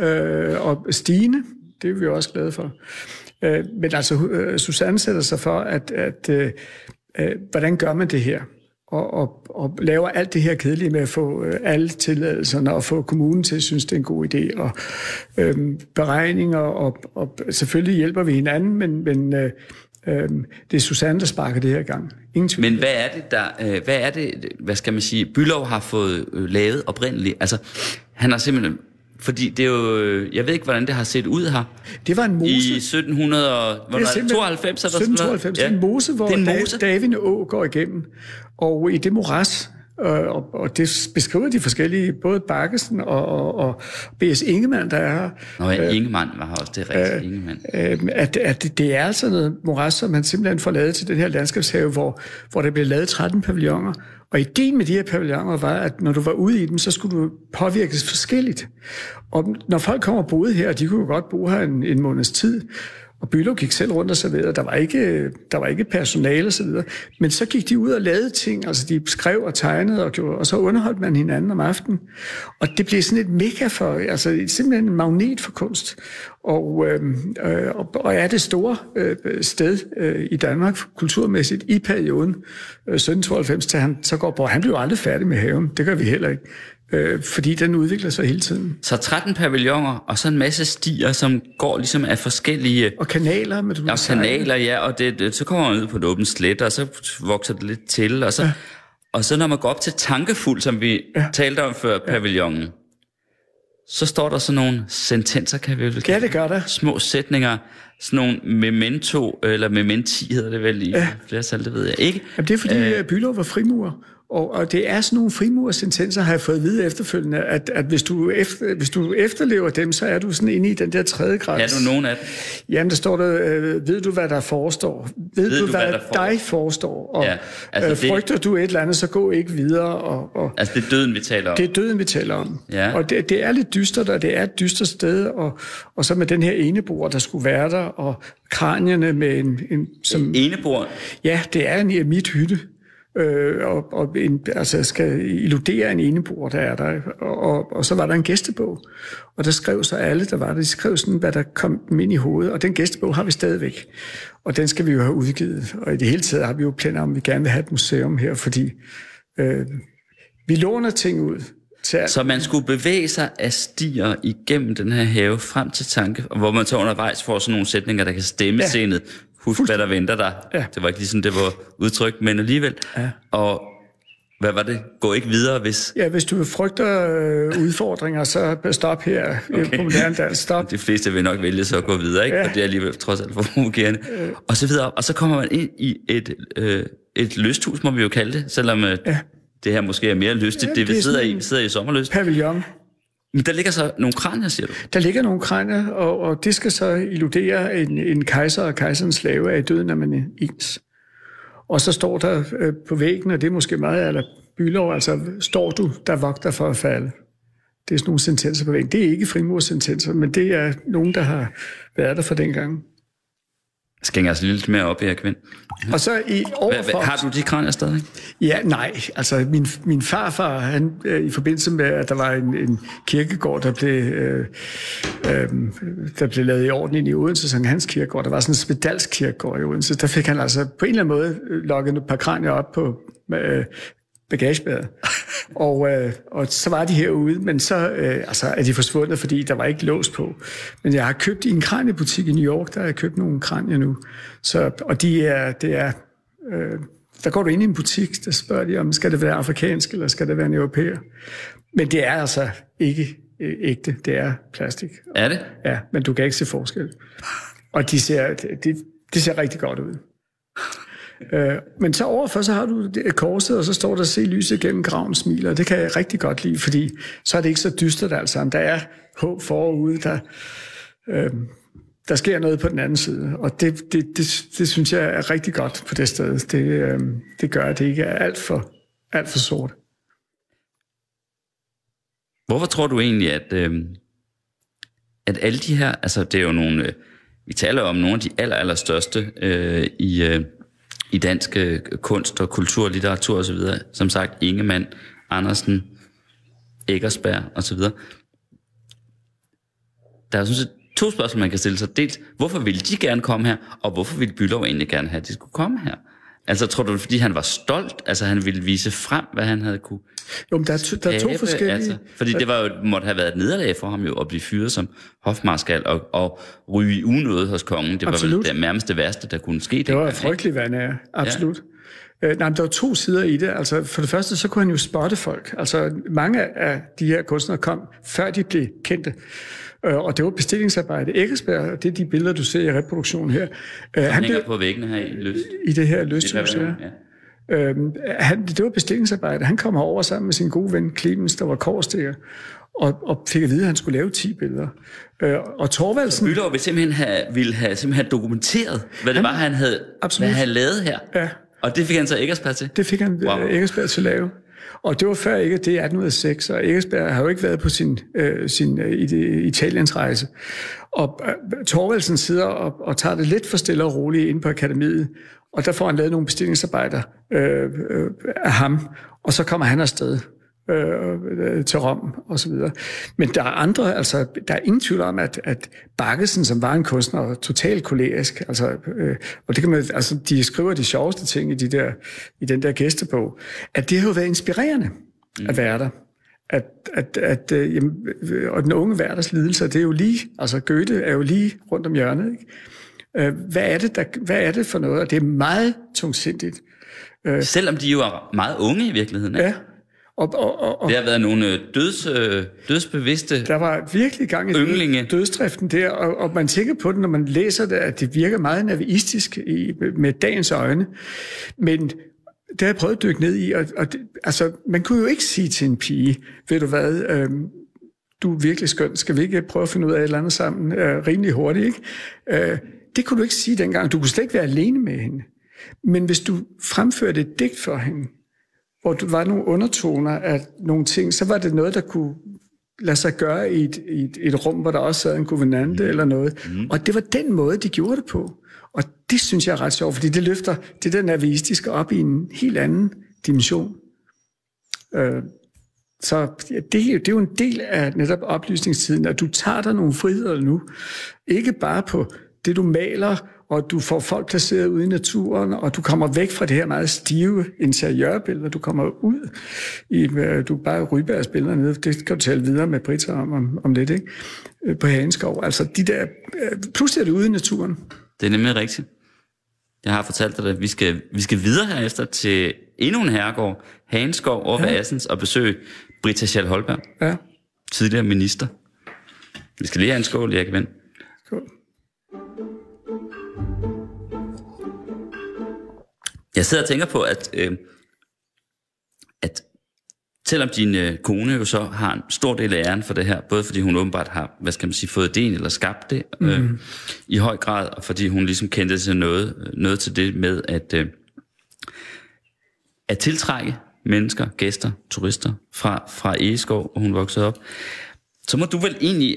Øh, og Stine, det er vi også glade for. Øh, men altså, øh, Susanne sætter sig for, at, at øh, øh, hvordan gør man det her? Og, og, og laver alt det her kedelige med at få øh, alle tilladelserne og få kommunen til at synes, det er en god idé. Og øh, beregninger, og, og selvfølgelig hjælper vi hinanden, men, men øh, øh, det er Susanne, der sparker det her i gang. Ingen tvivl.
Men hvad er det, der, øh, hvad er det, hvad skal man sige, Bylov har fået øh, lavet oprindeligt? Altså, han har simpelthen fordi det er jo, øh, jeg ved ikke, hvordan det har set ud her.
Det var en mose.
I 1792 eller
1792, ja. en mose, hvor en mose. David Å går igennem. Og i det moras, øh, og, og det beskriver de forskellige, både Bakkesen og, og, og B.S. Ingemann, der er her.
Nå ja, Ingemann var her også, det er rigtigt, øh, Ingemann.
Øh, at, at det er altså noget moras, som man simpelthen får lavet til den her landskabshave, hvor, hvor der bliver lavet 13 pavilloner, og ideen med de her pavilloner var, at når du var ude i dem, så skulle du påvirkes forskelligt. Og når folk kommer og boede her, de kunne jo godt bo her en, en måneds tid, og Bylov gik selv rundt og serverede. Der var ikke, der var ikke personale og så videre. Men så gik de ud og lavede ting. Altså de skrev og tegnede og gjorde, og så underholdt man hinanden om aftenen. Og det blev sådan et mega for, altså simpelthen en magnet for kunst. Og, øhm, øh, og, og er det store øh, sted øh, i Danmark kulturmæssigt i perioden øh, 1792 til han så går på. Han blev aldrig færdig med haven. Det gør vi heller ikke øh, fordi den udvikler sig hele tiden.
Så 13 pavilloner, og så en masse stier, som går ligesom af forskellige...
Og kanaler. Med du
og kanaler, ja, og det, så kommer man ud på et åbent slet, og så vokser det lidt til, og så, ja. og så når man går op til tankefuld, som vi ja. talte om før, ja. pavillonen, så står der sådan nogle sentenser, kan vi vel
Ja, det gør der.
Små sætninger, sådan nogle memento, eller mementi hedder det vel i ja. flertal, det ved jeg ikke.
Jamen, det er fordi, øh, Bylov var frimurer. Og, og det er sådan nogle frimurersentenser, har jeg fået at vide efterfølgende, at, at hvis, du efter, hvis du efterlever dem, så er du sådan inde i den der tredje grad.
Er du nogen af dem?
Jamen, der står der, øh, ved du, hvad der forestår? Ved, ved du, hvad, hvad der dig forestår? Og
Ja, altså
øh,
det-
frygter du et eller andet, så gå ikke videre. Og, og,
Altså, det er døden, vi taler om.
det er døden, vi taler om.
Ja.
Og det, det er lidt dystert, og det er et dystert sted, og, og så med den her enebord, der skulle være der, og kranierne med en... en som,
Enebord,
Ja, det er en eremit-hytte, øh, og, og en, altså skal illudere en enebord, der er der. Og, og, og så var der en gæstebog, og der skrev så alle, der var der, de skrev sådan, hvad der kom dem ind i hovedet, og den gæstebog har vi stadigvæk. Og den skal vi jo have udgivet, og i det hele taget har vi jo planer om, at vi gerne vil have et museum her, fordi øh, vi låner ting ud til
så man skulle bevæge sig af stier igennem den her have frem til tanke, hvor man så undervejs får sådan nogle sætninger, der kan stemme
ja.
scenet. Husk, hvad der venter dig.
Ja.
Det var ikke lige sådan, det var udtrykt, men alligevel.
Ja.
Og hvad var det? Gå ikke videre, hvis
Ja, hvis du frygter øh, udfordringer, så stop her okay. på moderne dansk. Stop.
de fleste vil nok vælge så at gå videre, ikke?
Ja.
Og det er alligevel trods alt for provokerende. Øh. Og så videre. Og så kommer man ind i et, øh, et lysthus, må vi jo kalde det, selvom øh,
Ja.
det her måske er mere lystigt.
Ja,
det,
det
vi
er
sidder
sådan
i, vi sidder i sommerlyst.
Pavillon.
Men der ligger så nogle kranier, siger du.
Der ligger nogle kranier, og, og det skal så illudere en, en kejser og kejserens slave af i døden, når man er ens. Og så står der øh, på væggen, og det er måske meget, eller bylov, altså står du, der vogter for at falde. Det er sådan nogle sentenser på væggen. Det er ikke frimursentenser, men det er nogen, der har været der for dengang.
Skænger os lidt mere op, Erik Vind.
Og så i overfor...
hvad, har du de kranier stadig?
Ja, nej. Altså, min, min farfar, han, øh, i forbindelse med, at der var en, en kirkegård, der blev, øh, øh, der blev lavet i orden ind i Odense, Sankt Hans Kirkegård, der var sådan en spedalsk kirkegård i Odense, der fik han altså på en eller anden måde øh, lukket et par kranier op på øh, bagagebæret. og, øh, og så var de herude, men så øh, altså, er de forsvundet, fordi der var ikke lås på. Men jeg har købt i en kraniebutik i New York, der har jeg købt nogle kranier nu. Så, og de er, det er øh, der går du ind i en butik, der spørger de om, skal det være afrikansk, eller skal det være en europæer? Men det er altså ikke øh, ægte, det er plastik.
Er det?
Ja, men du kan ikke se forskel. Og de ser, de, de ser rigtig godt ud. Øh, men så overfor, så har du det- korset, og så står der, se lyset gennem graven smiler. Det kan jeg rigtig godt lide, fordi så er det ikke så dystert alt sammen. Der er håb forude, der, øh, der sker noget på den anden side. Og det, det, det, det synes jeg er rigtig godt på det sted. Det, øh, det gør, at det ikke er alt for, alt for sort.
Hvorfor tror du egentlig, at, øh, at alle de her, altså det er jo nogle, øh, vi taler om nogle af de aller, aller største øh, i, øh, i dansk øh, kunst og kultur, litteratur osv., som sagt Ingemann, Andersen, Eggersberg osv., der er sådan set to spørgsmål, man kan stille sig. Dels, hvorfor ville de gerne komme her, og hvorfor ville Bylov egentlig gerne have, at de skulle komme her? Altså, tror du, fordi han var stolt? Altså, han ville vise frem, hvad han havde kunne
Jo, men der er, to, der er to forskellige...
Altså, fordi det var jo, måtte have været et nederlag for ham jo at blive fyret som hofmarskal og, og ryge i unåde hos kongen. Det var
Absolut.
vel det nærmest det værste, der kunne ske.
Det var
dengang, ikke?
frygteligt, hvad han er. Absolut. Ja. Øh, nej, men der var to sider i det. Altså, for det første, så kunne han jo spotte folk. Altså, mange af de her kunstnere kom, før de blev kendte. Øh, og det var bestillingsarbejde. Eggesberg, det er de billeder, du ser i reproduktionen her. Øh, han
hænger
blev,
på væggene her i lyst.
I det her her.
ja.
Øhm, han, det var bestillingsarbejde. Han kom over sammen med sin gode ven Clemens, der var korsstikker, og, og fik at vide, at han skulle lave 10 billeder. Øh, og Torvaldsen...
Bylov ville simpelthen have, ville have simpelthen dokumenteret, hvad det
Han-
var, han havde,
Absolut.
hvad han havde lavet her.
Ja.
Og det fik han så Eggersberg til.
Det fik han
Wow.
wow. Eggersberg til at lave. Og det var før ikke, det er 1806, og Eggersberg har jo ikke været på sin, øh, sin øh, Italiens rejse. Og øh, Torvaldsen sidder og, og tager det lidt for stille og roligt ind på akademiet, og der får han lavet nogle bestillingsarbejder øh, øh, af ham, og så kommer han afsted øh, øh, til Rom og så videre. Men der er andre, altså der er ingen tvivl om, at, at Bakkesen, som var en kunstner, var totalt kolerisk, altså, øh, og det kan man, altså de skriver de sjoveste ting i, de der, i den der gæstebog, at det har jo været inspirerende mm. at være der. At, at, at, øh, jamen, øh, og den unge verdens lidelser, det er jo lige, altså Goethe er jo lige rundt om hjørnet, ikke? Øh, hvad, er det, der, hvad er det for noget? Og det er meget tungsindigt.
Selvom de jo er meget unge i virkeligheden. Ikke?
Ja, Og, og, og, og
Det har været nogle øh, døds, øh, dødsbevidste...
der var virkelig gang i
Ynglinge.
dødsdriften der, og, og man tænker på det, når man læser det, at det virker meget navistisk i, med dagens øjne. Men det har jeg prøvet at dykke ned i, og, og det, altså, man kunne jo ikke sige til en pige, ved du hvad, øhm, du er virkelig skøn, skal vi ikke prøve at finde ud af et eller andet sammen øh, rimelig hurtigt, ikke? Øh, det kunne du ikke sige dengang. Du kunne slet ikke være alene med hende. Men hvis du fremførte et digt for hende, hvor der var nogle undertoner af nogle ting, så var det noget, der kunne lade sig gøre i et, i et, et rum, hvor der også sad en guvernante mm. eller noget. Mm. Og det var den måde, de gjorde det på. Og det synes jeg er ret sjovt, fordi det løfter det der navistiske op i en helt anden dimension. Øh, så det, det er jo en del af netop oplysningstiden, at du tager dig nogle friheder nu. Ikke bare på det, du maler, og du får folk placeret ude i naturen, og du kommer væk fra det her meget stive interiørbillede, du kommer ud i, øh, du bare Rybergs billeder nede, det kan du tale videre med Britta om, om, om lidt, ikke? Øh, på Hagenskov. Altså de der, øh, pludselig er det ude i naturen.
Det er nemlig rigtigt. Jeg har fortalt dig det. Vi skal, vi skal videre herefter til endnu en herregård, Hanskov over ja. ved Assens, og besøge Britta Schall Holberg,
Ja,
tidligere minister. Vi skal lige have en skål, Erik Vind. Jeg sidder og tænker på, at, øh, at selvom din øh, kone jo så har en stor del af æren for det her, både fordi hun åbenbart har, hvad skal man sige, fået idéen eller skabt det øh, mm. i høj grad, og fordi hun ligesom kendte til noget, noget til det med at, øh, at tiltrække mennesker, gæster, turister fra, fra Egeskov, hvor hun voksede op, så må du vel egentlig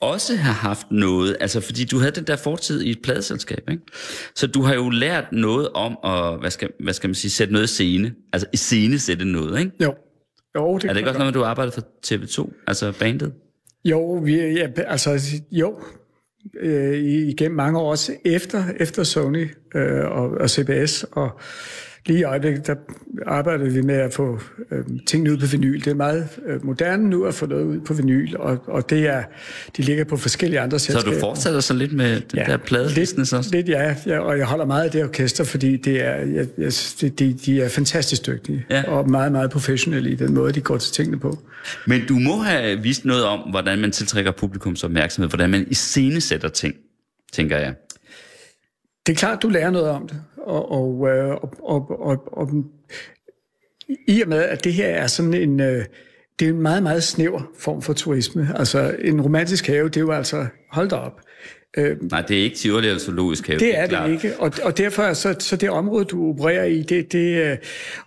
også have haft noget, altså fordi du havde den der fortid i et pladeselskab, ikke? Så du har jo lært noget om at, hvad skal, hvad skal man sige, sætte noget i scene, altså i scene sætte noget, ikke?
Jo. Jo, det
Er det ikke også noget, du arbejder for TV2, altså bandet?
Jo, vi, ja, altså, jo. Øh, igennem mange år også efter, efter Sony øh, og, og CBS, og lige i øjeblikket, der arbejder vi med at få øh, tingene ud på vinyl. Det er meget øh, moderne nu at få noget ud på vinyl, og, og det er, de ligger på forskellige andre
Så
selskaber.
du fortsætter så lidt med det ja, der pladebusiness også?
Lidt, ja, ja, og jeg holder meget af det orkester, fordi det er, jeg, jeg, de, de er fantastisk dygtige,
Ja.
og meget, meget professionelle i den måde, de går til tingene på.
Men du må have vist noget om, hvordan man tiltrækker publikums opmærksomhed, hvordan man iscenesætter ting, tænker jeg.
Det er klart, du lærer noget om det, og, og, øh, og, og, og, og i og med, at det her er sådan en, øh, det er en meget, meget snæver form for turisme. Altså en romantisk have, det er jo altså, hold da op. Øh,
Nej, det er ikke Tivoli eller Zoologisk Have.
det er
klart.
det ikke, og, og derfor er så, så det område, du opererer i, det, det øh,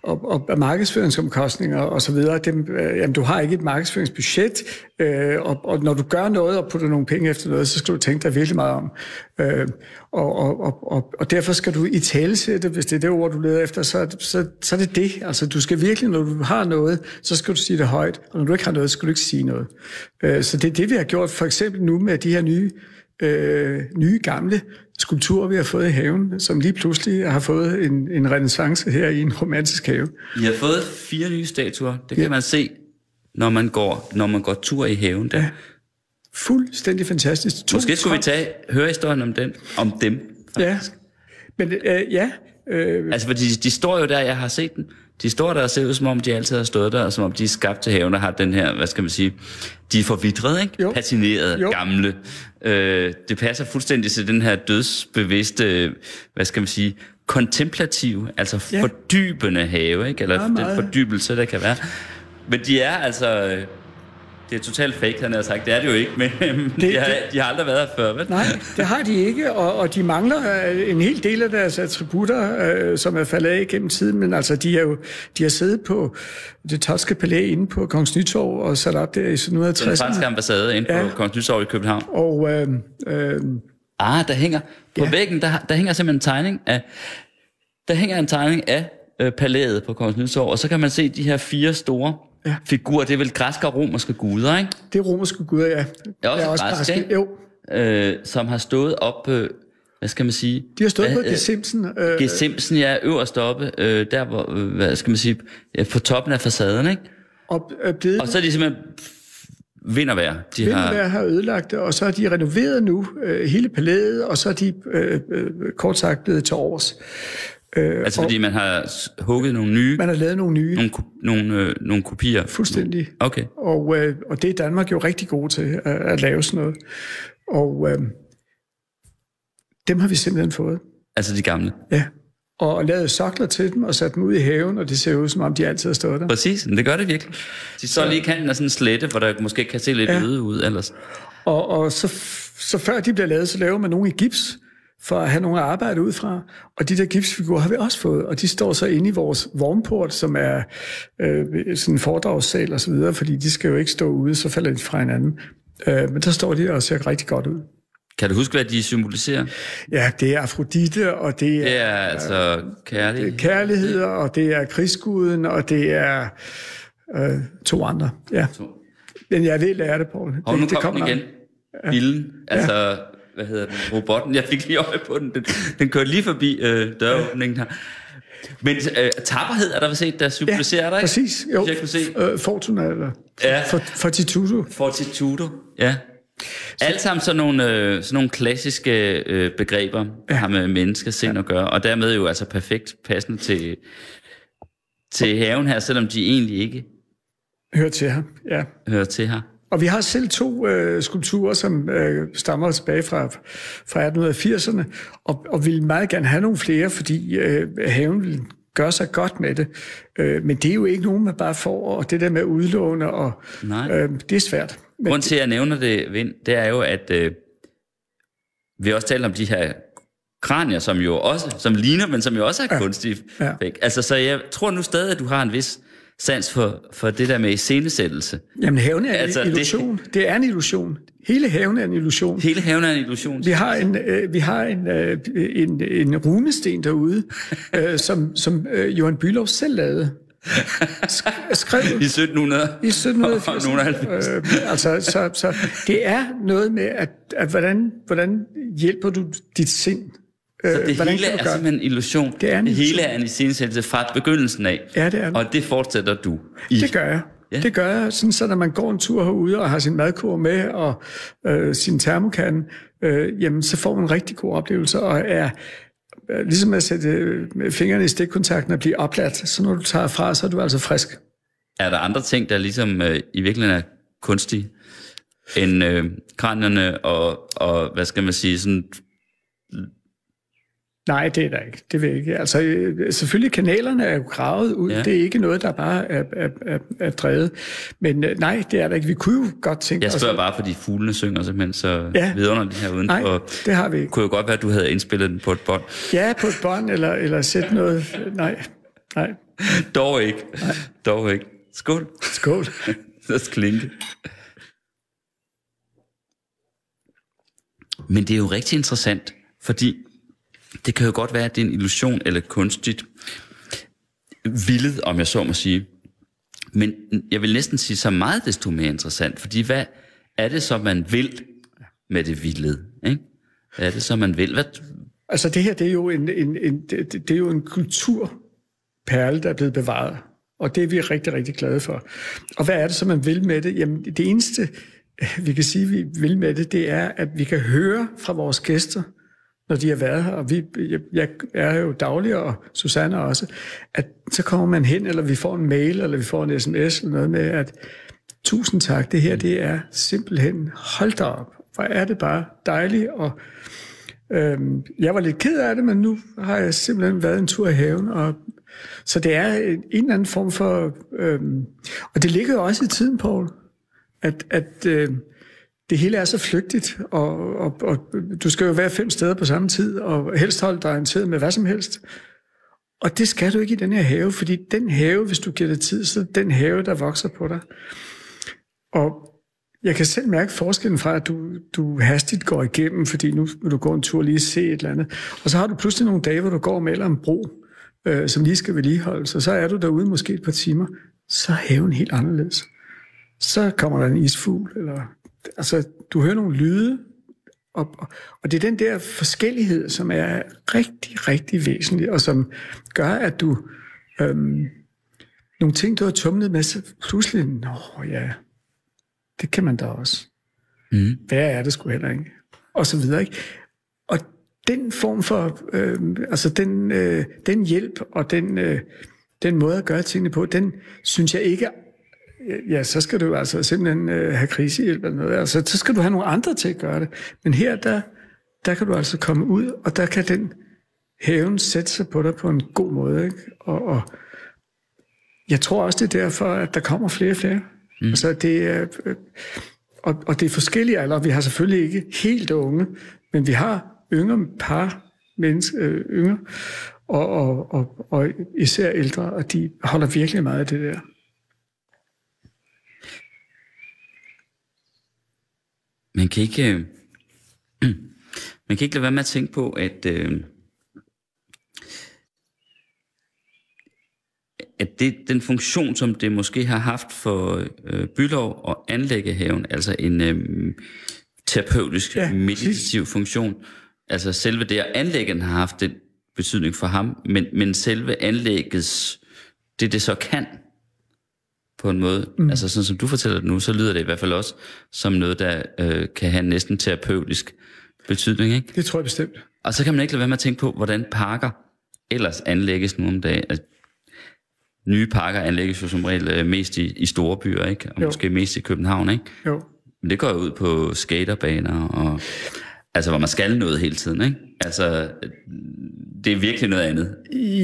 og, og markedsføringsomkostninger og så videre, dem, øh, jamen, du har ikke et markedsføringsbudget, øh, og, og når du gør noget og putter nogle penge efter noget, så skal du tænke dig virkelig meget om. Øh, og, og, og, og, og derfor skal du i talesætte, hvis det er det ord, du leder efter, så, så, så er det det. Altså, du skal virkelig, når du har noget, så skal du sige det højt, og når du ikke har noget, så skal du ikke sige noget. Øh, så det er det, vi har gjort, for eksempel nu med de her nye øh, nye, gamle skulpturer, vi har fået i haven, som lige pludselig har fået en, en renaissance her i en romantisk have.
I har fået fire nye statuer. Det kan ja. man se, når man går, når man går tur i haven der. Ja.
Fuldstændig fantastisk. To
Måske skulle vi tage, høre historien om, den, om dem.
Ja, men øh, ja, øh,
Altså, fordi de, de står jo der, jeg har set dem. De står der og ser ud, som om de altid har stået der, og som om de er skabt til haven og har den her, hvad skal man sige, de er forvidrede, ikke?
Jo.
Patinerede,
Jo.
gamle. Øh, det passer fuldstændig til den her dødsbevidste, hvad skal man sige, kontemplative, altså
Ja.
fordybende have, ikke? Eller
Meget,
den fordybelse, der kan være. Men de er altså... Det er totalt fake, han har sagt. Det er det jo ikke, men det, de, har,
det-
de har aldrig været her før, vel?
nej, det har de ikke, og, og de mangler øh, en hel del af deres attributter, øh, som er faldet af gennem tiden, men altså, de, er jo, de har siddet på det Toske Palæ inde på Kongens Nytorv og sat op der i
Den
1760'erne.
franske ambassade inde
Ja.
på Kongens Nytorv i København.
Og øh, øh,
Ah, der hænger på
Ja.
væggen, der, der hænger simpelthen en tegning af, der hænger en tegning af øh, palæet på Kongens Nytorv, og så kan man se de her fire store
Ja.
figurer. Det er vel græske og romerske guder, ikke?
det er romerske guder, ja.
er også græsk,
græske.
ikke?
Jo,
Øh, som har stået op, øh, hvad skal man sige?
de har stået
Hvad,
på
øh,
Gesimsen. Øh,
Gesimsen, ja, øverst oppe, øh, der hvor, øh, hvad skal man sige, ja, på toppen af facaden, ikke?
og er blevet
Og så er de simpelthen vind og vejr. De har,
Vintervejr har ødelagt det, og så er de renoveret nu, øh, hele palæet, og så er de øh, øh, kort sagt blevet til års. Øh,
Altså fordi man har hugget nogle nye,
man har lavet nogle nye,
nogle, nogle, øh, nogle kopier.
fuldstændig.
Okay.
Og, øh, og det er Danmark jo rigtig god til at, at lave sådan noget. Og øh, dem har vi simpelthen fået.
Altså de gamle.
Ja. Og lavet sokler til dem og sat dem ud i haven, og det ser ud som om, de altid har stået der.
Præcis, men det gør det virkelig. De står lige kanten af sådan en slette, hvor der måske kan se lidt
ja.
øde ud ellers.
Og, og så, så før de bliver lavet, så laver man nogle i gips, for at have nogle arbejde ud fra. Og de der gipsfigurer har vi også fået, og de står så inde i vores vognport, som er øh, sådan en foredragssal og så videre, fordi de skal jo ikke stå ude, så falder de fra hinanden. Øh, men der står de og ser rigtig godt ud.
Kan du huske, hvad de symboliserer?
Ja, det er Afrodite, og det er,
Det er altså kærlighed.
kærlighed, og det er krigsguden, og det er øh, to andre. Ja. Men jeg vil lære det, Poul.
Og nu
det,
kom den igen. Billen. Altså, hvad hedder den? Robotten. Jeg fik lige øje på den. Den, den kørte lige forbi øh, døråbningen her. Men øh, tapperhed er der vist set, der symboliserer
Ja,
der, ikke?
præcis. Jo,
jeg kunne se.
øh, Fortuna, eller
Ja.
for, Fortitudo.
Fortitudo. Ja. Alt sammen sådan nogle, øh, sådan nogle klassiske øh, begreber, der har med menneskesind at gøre, og dermed jo altså perfekt passende til, til haven her, selvom de egentlig ikke
Hører til her, ja.
hører til her.
Og vi har selv to øh, skulpturer, som øh, stammer tilbage fra, fra 1880'erne, og, og vil meget gerne have nogle flere, fordi øh, haven gøre sig godt med det. Øh, men det er jo ikke nogen, man bare får, og det der med udlåne, og
Nej.
øh, det er svært. Men,
Grunden til, at jeg nævner det, Vind, det er jo, at øh, vi også taler om de her kranier, som jo også, som ligner, men som jo også er ja. kunstige.
Ja.
Altså, så jeg tror nu stadig, at du har en vis sans for, for det der med iscenesættelse.
jamen, haven er en
Altså, det-
illusion. Det... det er en illusion. Hele haven er en illusion.
Hele haven er en illusion.
Vi har en, øh, vi har en, øh, en, en runesten derude, øh, som, som øh, Johan Bülow selv lavede. Sk- skrev
I 1700.
i 1780.
1790.
Øh, altså, så, så det er noget med, at, at hvordan, hvordan hjælper du dit sind? Øh,
Det
hvordan
hele er simpelthen en illusion.
Det er en
det hele er en iscenesættelse fra begyndelsen af.
Ja, det er det.
Og det fortsætter du i.
Det gør jeg.
Ja.
Ja. Det gør jeg, sådan så når man går en tur herude og har sin madkur med og øh, sin termokande, øh, jamen så får man en rigtig god oplevelse og er øh, ligesom at sætte øh, fingrene i stikkontakten og blive opladt. Så når du tager fra, så er du altså frisk.
Er der andre ting, der ligesom øh, i virkeligheden er kunstige, end øh, kranierne og, og, hvad skal man sige, sådan
Nej, det er der ikke. Det vil ikke. Altså, øh, selvfølgelig, kanalerne er jo gravet ud.
Ja.
Det er ikke noget, der bare er, er, er, er drevet. Men øh, nej, det er der ikke. Vi kunne jo godt tænke
Jeg
os...
spørger bare, fordi fuglene synger simpelthen så
Ja.
vidunderligt her
Nej,
udenfor.
det har vi ikke.
Kunne jo godt være, at du havde indspillet den på et bånd.
Ja, på et bånd, eller, eller sætte noget... Nej, nej.
Dog ikke. Dog ikke. Skål.
Skål.
Så klinke. Men det er jo rigtig interessant, fordi det kan jo godt være, at det er en illusion eller kunstigt vildet, om jeg så må sige. Men jeg vil næsten sige så meget desto mere interessant, fordi hvad er det så, man vil med det vildede? Ikke? Hvad er det så, man vil? Hvad,
Altså det her, det er jo en, en, en, det, det er jo en kulturperle, der er blevet bevaret. Og det er vi rigtig, rigtig glade for. Og hvad er det så, man vil med det? Jamen det eneste, vi kan sige, vi vil med det, det er, at vi kan høre fra vores gæster, når de har været her, og vi, jeg, jeg er jo daglig, og Susanne også, at så kommer man hen, eller vi får en mail, eller vi får en sms, eller noget med, at tusind tak, det her, det er simpelthen, hold da op, hvor er det bare dejligt, og Øhm, jeg var lidt ked af det, men nu har jeg simpelthen været en tur i haven. Og, så det er en, en eller anden form for... Øhm, og det ligger jo også i tiden, Paul, at, at øhm, det hele er så flygtigt, og, og, og du skal jo være fem steder på samme tid, og helst holde dig orienteret med hvad som helst. Og det skal du ikke i den her have, fordi den have, hvis du giver det tid, så er den have, der vokser på dig. Og jeg kan selv mærke forskellen fra, at du, du hastigt går igennem, fordi nu vil du gå en tur og lige se et eller andet. Og så har du pludselig nogle dage, hvor du går med en bro, øh, som lige skal vedligeholdes, og så er du derude måske et par timer, så er haven helt anderledes. Så kommer der en isfugl, eller altså, du hører nogle lyde, og, og, det er den der forskellighed, som er rigtig, rigtig væsentlig, og som gør, at du... Øhm, nogle ting, du har tumlet med, så pludselig, nå ja, det kan man da også.
Mm.
Hvad er det sgu heller ikke? Og så videre, ikke? Og den form for, øh, altså den, øh, den hjælp og den, øh, den måde at gøre tingene på, den synes jeg ikke, ja, så skal du altså simpelthen øh, have krisehjælp eller noget. Altså, så skal du have nogle andre til at gøre det. Men her, der, der kan du altså komme ud, og der kan den haven sætte sig på dig på en god måde. Ikke? Og, og jeg tror også, det er derfor, at der kommer flere og flere. Mm. Altså, det er, øh, og, og det er forskellige alder. Vi har selvfølgelig ikke helt unge, men vi har yngre par, mennesker, øh, yngre, og, og, og, og især ældre, og de holder virkelig meget af det der.
Man kan ikke, øh, man kan ikke lade være med at tænke på, at, øh, at det, den funktion, som det måske har haft for øh, Bylov og anlægge haven, altså en øh, terapeutisk, ja, meditativ præcis. funktion, altså selve det at anlægge den har haft den betydning for ham, men, men selve anlæggets, det det så kan, på en måde. Mm. Altså sådan som du fortæller det nu, så lyder det i hvert fald også som noget, der øh, kan have næsten terapeutisk betydning, ikke?
Det tror jeg bestemt.
Og så kan man ikke lade være med at tænke på, hvordan parker ellers anlægges nu om dagen. Altså, nye parker anlægges jo som regel øh, mest i, i store byer, ikke? Og jo. måske mest i København, ikke?
Jo.
Men det går ud på skaterbaner, og, altså hvor man skal noget hele tiden, ikke? Altså, det er virkelig noget andet.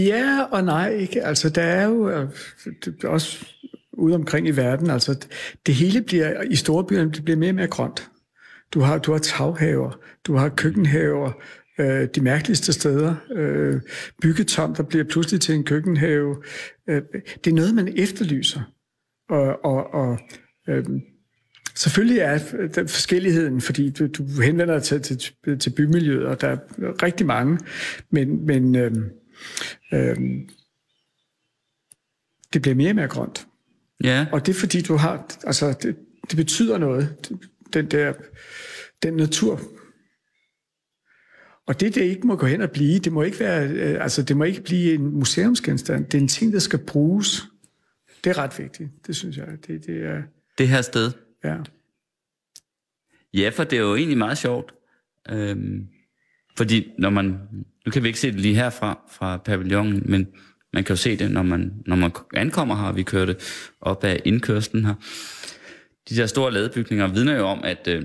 Ja og nej, ikke? Altså, der er jo øh, det er også ude omkring i verden, altså det hele bliver, i storbyerne, det bliver mere og mere grønt. Du har, du har taghaver, du har køkkenhaver, øh, de mærkeligste steder. Øh, byggetom, der bliver pludselig til en køkkenhave. Øh, det er noget, man efterlyser. Og, og, og øh, selvfølgelig er der forskelligheden, fordi du, du henvender dig til, til, til bymiljøet, og der er rigtig mange, men, men øh, øh, det bliver mere og mere grønt.
Ja.
Og det er fordi, du har, altså det, det betyder noget, den der, den natur. Og det, det ikke må gå hen og blive, det må ikke være, øh, altså det må ikke blive en museumsgenstand. Det er en ting, der skal bruges. Det er ret vigtigt, det synes jeg. Det, det, er,
det her sted?
Ja.
Ja, for det er jo egentlig meget sjovt. Øhm, fordi når man, nu kan vi ikke se det lige herfra, fra pavillonen, men man kan jo se det, når man, når man ankommer her, vi kørte op ad indkørslen her. De der store ladebygninger vidner jo om, at, øh,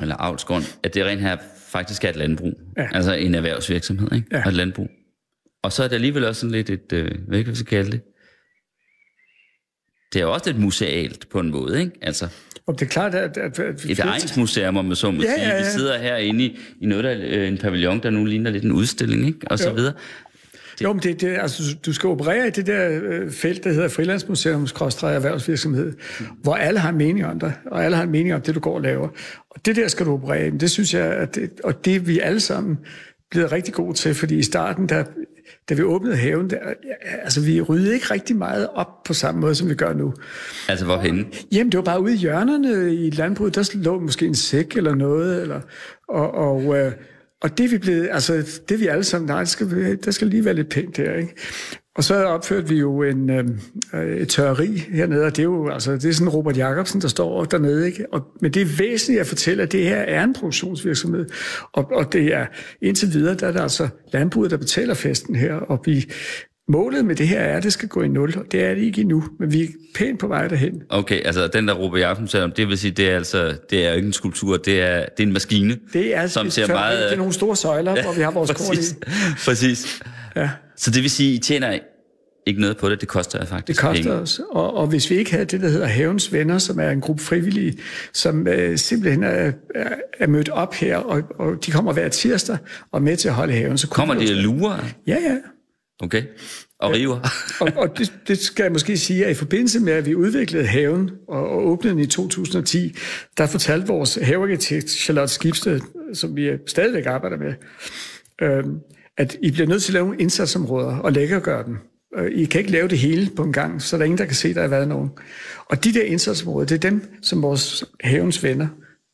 eller avlsgrund, at det rent her faktisk er et landbrug. Ja. Altså en erhvervsvirksomhed, ikke? Ja. Og et landbrug. Og så er det alligevel også sådan lidt et, øh, hvad kan vi så kalde det? Det er jo også lidt musealt på en måde, ikke? Altså,
og det er klart, at... at, at
et egensmuseum, om man så må ja, sige. Ja, ja. Vi sidder herinde i, i noget, der, øh, en pavillon, der nu ligner lidt en udstilling, ikke? Og så videre.
Det... Jo, men det, det, altså, du skal operere i det der øh, felt, der hedder frilandsmuseums erhvervsvirksomhed, mm. hvor alle har en mening om dig, og alle har en mening om det, du går og laver. Og det der skal du operere i. Det synes jeg, at det, og det vi alle sammen blevet rigtig gode til, fordi i starten, der, da vi åbnede haven, der, altså vi ryddede ikke rigtig meget op på samme måde, som vi gør nu.
Altså hvorhen?
Jamen, det var bare ude i hjørnerne i landbruget, der lå måske en sæk eller noget, eller, og, og øh, og det vi blevet, altså det vi alle sammen, nej, der skal, der skal lige være lidt pænt der, ikke? Og så opførte vi jo en, øh, øh, et tørreri hernede, og det er jo altså, det er sådan Robert Jacobsen, der står dernede. Ikke? Og, men det er væsentligt at fortælle, at det her er en produktionsvirksomhed, og, og det er indtil videre, der er det altså landbruget, der betaler festen her, og vi, Målet med det her er, at det skal gå i nul, og det er det ikke endnu, men vi er pænt på vej derhen.
Okay, altså den der Robert Jacobsen sagde om, det vil sige, det er altså, det er ikke en skulptur, det er, det er en maskine.
Det er,
som
ser meget... det er nogle store søjler, ja, hvor vi har vores
præcis,
korn
i. Præcis. Ja. Så det vil sige, I tjener ikke noget på det, det koster faktisk
Det koster penge. os, og, og hvis vi ikke havde det, der hedder Havens Venner, som er en gruppe frivillige, som øh, simpelthen er, er, er mødt op her, og, og de kommer hver tirsdag og med til at holde haven. Så
kommer de og lurer?
Ja, ja.
Okay. Og river.
og og det, det skal jeg måske sige, at i forbindelse med, at vi udviklede haven og, og åbnede den i 2010, der fortalte vores havearkitekt Charlotte Skibsted, som vi stadigvæk arbejder med, øh, at I bliver nødt til at lave nogle indsatsområder og læggergøre dem. Øh, I kan ikke lave det hele på en gang, så der er ingen, der kan se, at der har været nogen. Og de der indsatsområder, det er dem, som vores havens venner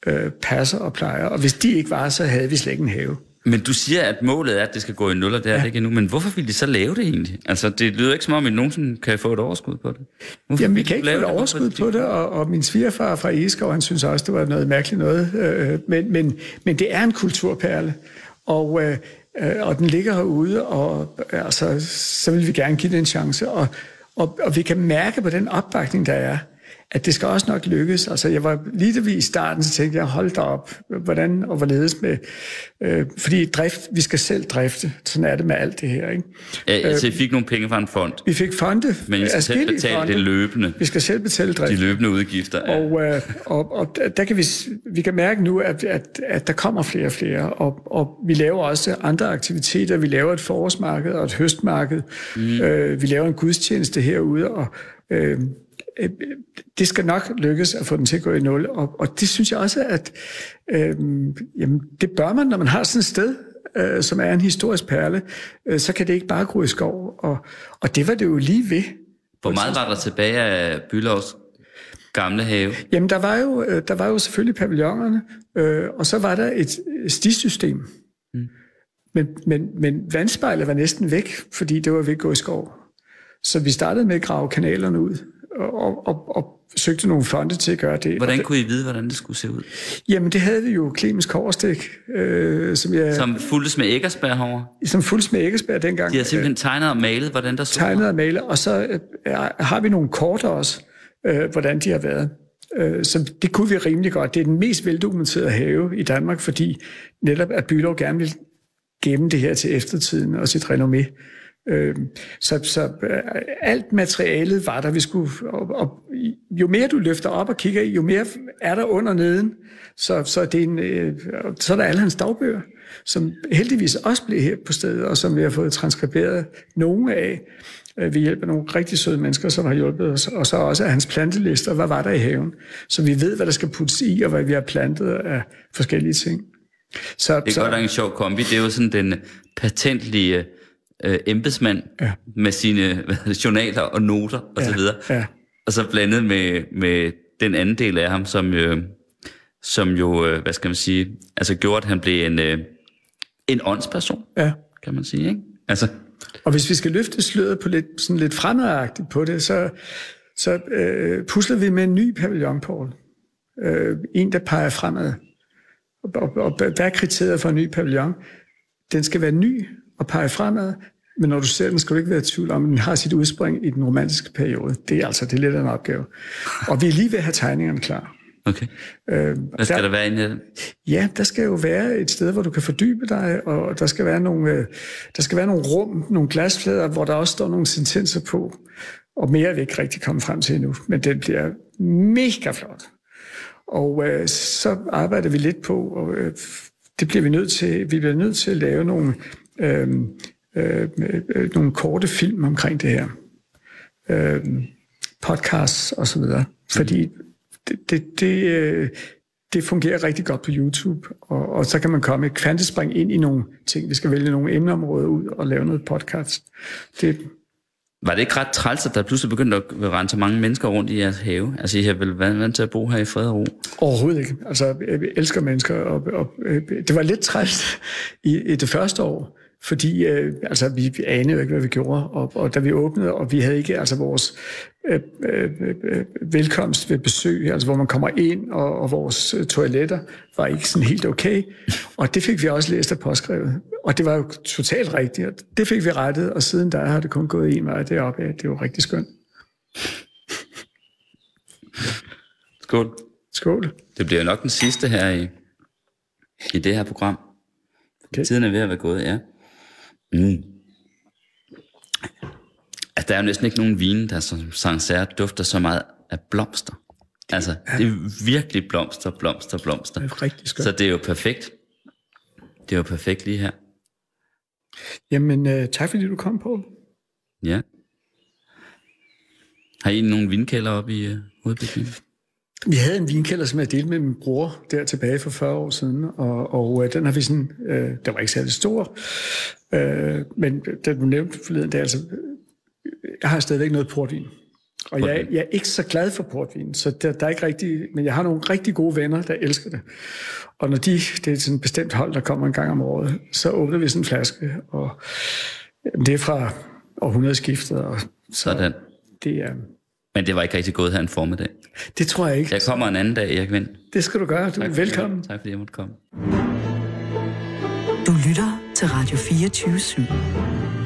øh, passer og plejer. Og hvis de ikke var, så havde vi slet ikke en have.
Men du siger, at målet er, at det skal gå i nul, og det er ja. det ikke endnu. Men hvorfor vil de så lave det egentlig? Altså, det lyder ikke som om, at nogen kan få et overskud på det.
Hvorfor Jamen, vi kan ikke få et overskud på det, og, og min svigerfar fra Eskov, han synes også, det var noget mærkeligt noget. Øh, men, men, men det er en kulturperle. Og, øh, øh, og den ligger herude, og altså, så vil vi gerne give den en chance. Og, og, og vi kan mærke på den opbakning, der er, at det skal også nok lykkes. Altså, jeg var lige i starten, så tænkte jeg, hold da op, hvordan og hvorledes med... Øh, fordi drift, vi skal selv drifte. Sådan er det med alt det her, ikke?
Ja, altså, I fik nogle penge fra en fond,
Vi fik fonde.
men I skal selv betale
fonde.
det løbende,
Vi skal selv betale drift.
de løbende udgifter. Ja.
Og, øh, og, og der kan vi, vi kan mærke nu, at, at, at der kommer flere og flere, og, og vi laver også andre aktiviteter. Vi laver et forårsmarked og et høstmarked. Mm. Øh, vi laver en gudstjeneste herude, og øh, øh, det skal nok lykkes at få den til at gå i nul. Og, og det synes jeg også, at øh, jamen, det bør man, når man har sådan et sted, øh, som er en historisk perle, øh, så kan det ikke bare gro i skov. Og, og det var det jo lige ved.
Hvor meget var der tilbage af Bylovs gamle have?
Jamen, der var jo, øh, der var jo selvfølgelig pavillonerne, øh, og så var der et stisystem. Mm. Men, men, men vandspejlet var næsten væk, fordi det var ved at gå i skov. Så vi startede med at grave kanalerne ud, og, og, og, søgte nogle fonde til at gøre det.
Hvordan kunne I vide, hvordan det skulle se ud?
jamen, det havde vi jo Clemens Korsdæk, øh, som jeg som,
fuldes med Eggersberg herovre.
som fuldt med Æggesberg dengang.
De har simpelthen tegnet og malet, hvordan der så
tegnet og malet, og så øh, har vi nogle kort også, øh, hvordan de har været. Øh, så det kunne vi rimelig godt. Det er den mest veldokumenterede have i Danmark, fordi netop at Bylov gerne vil gemme det her til eftertiden og sit renommé. Øh, så så øh, alt materialet var der, vi skulle... Og, og jo mere du løfter op og kigger i, jo mere er der under neden. Så, så, det er en, øh, så er der alle hans dagbøger, som heldigvis også blev her på stedet, og som vi har fået transkriberet nogle af øh, ved hjælp af nogle rigtig søde mennesker, som har hjulpet os, og så også af hans plantelister, hvad var der i haven, så vi ved, hvad der skal puttes i, og hvad vi har plantet af forskellige ting. Så,
Det er
så,
godt nok en sjov kombi. Det er jo sådan den patentlige øh, embedsmand ja. med sine hvad journaler og noter og så videre.
ja.
Og så blandet med, med den anden del af ham, som, øh, som jo, øh, hvad skal man sige, altså gjorde, at han blev en, øh, en åndsperson,
ja.
kan man sige, ikke? Altså,
Og hvis vi skal løfte sløret på lidt, sådan lidt fremadagtigt på det, så, så øh, pusler vi med en ny pavillon, Paul. Øh, en, der peger fremad. Og, og, og hvad er kriteriet for en ny pavillon? Den skal være ny og pege fremad, men når du ser den, skal du ikke være i tvivl om, at den har sit udspring i den romantiske periode. Det er altså det er lidt af en opgave. Og vi er lige ved at have tegningerne klar.
okay.
Øh,
Hvad skal der, der være inde i den?
Ja, der skal jo være et sted, hvor du kan fordybe dig, og der skal være nogle, øh, der skal være nogle rum, nogle glasflader, hvor der også står nogle sentenser på. Og mere er vi ikke rigtig kommet frem til endnu, men den bliver mega flot. Og øh, så arbejder vi lidt på, og øh, det bliver vi nødt til, vi bliver nødt til at lave nogle, øh, øh, øh, nogle korte film omkring det her. Øh, podcasts og så videre. Fordi det, det, det, øh, det fungerer rigtig godt på YouTube, og, og så kan man komme et kvantespring ind i nogle ting. Vi skal vælge nogle emneområder ud og lave noget podcast. Det,
Var det ikke ret træls, at der pludselig begyndte at rende så mange mennesker rundt i jeres have? Altså, I har vel været vant til at bo her i fred og ro?
Overhovedet ikke. Altså, jeg elsker mennesker, og, og øh, det var lidt træls i, i det første år, fordi øh, altså, vi, anede jo ikke, hvad vi gjorde, og, og da vi åbnede, og vi havde ikke altså vores øh, øh, velkomst ved besøg, altså hvor man kommer ind, og, og vores øh, toiletter var ikke sådan helt okay, og det fik vi også læst af påskrevet, og det var jo totalt rigtigt, og det fik vi rettet, og siden der har det kun gået en vej deroppe det er jo rigtig skønt.
Skål.
Skål.
Det bliver nok den sidste her i, i det her program.
Okay.
Tiden er ved at være gået, ja. Mm. Altså, der er jo næsten ikke nogen vin, der som Sancerre dufter så meget af blomster. Altså, det er virkelig blomster, blomster, blomster.
Det er rigtig skønt.
Så det er jo perfekt. Det er jo perfekt lige her.
Jamen, øh, tak fordi du kom på.
Ja. Har I nogle vindkælder oppe i uh, hovedbygningen?
Vi havde en vinkælder, som jeg delte med min bror der tilbage for 40 år siden, og, og øh, den har vi sådan, øh, der var ikke særlig stor, øh, men den du nævnte forleden, det er altså, jeg har stadigvæk noget portvin. Og jeg, jeg er ikke så glad for portvin, så der, der er ikke rigtig, men jeg har nogle rigtig gode venner, der elsker det. Og når de, det er sådan et bestemt hold, der kommer en gang om året, så åbner vi sådan en flaske, og det er fra århundredeskiftet, og så
Sådan.
det er,
Men det var ikke rigtig gået her en formiddag.
det tror jeg ikke.
Jeg kommer en anden dag, Erik Vind.
Det skal du gøre. Du er velkommen.
Tak fordi jeg måtte komme.
Du lytter til Radio 24 /7.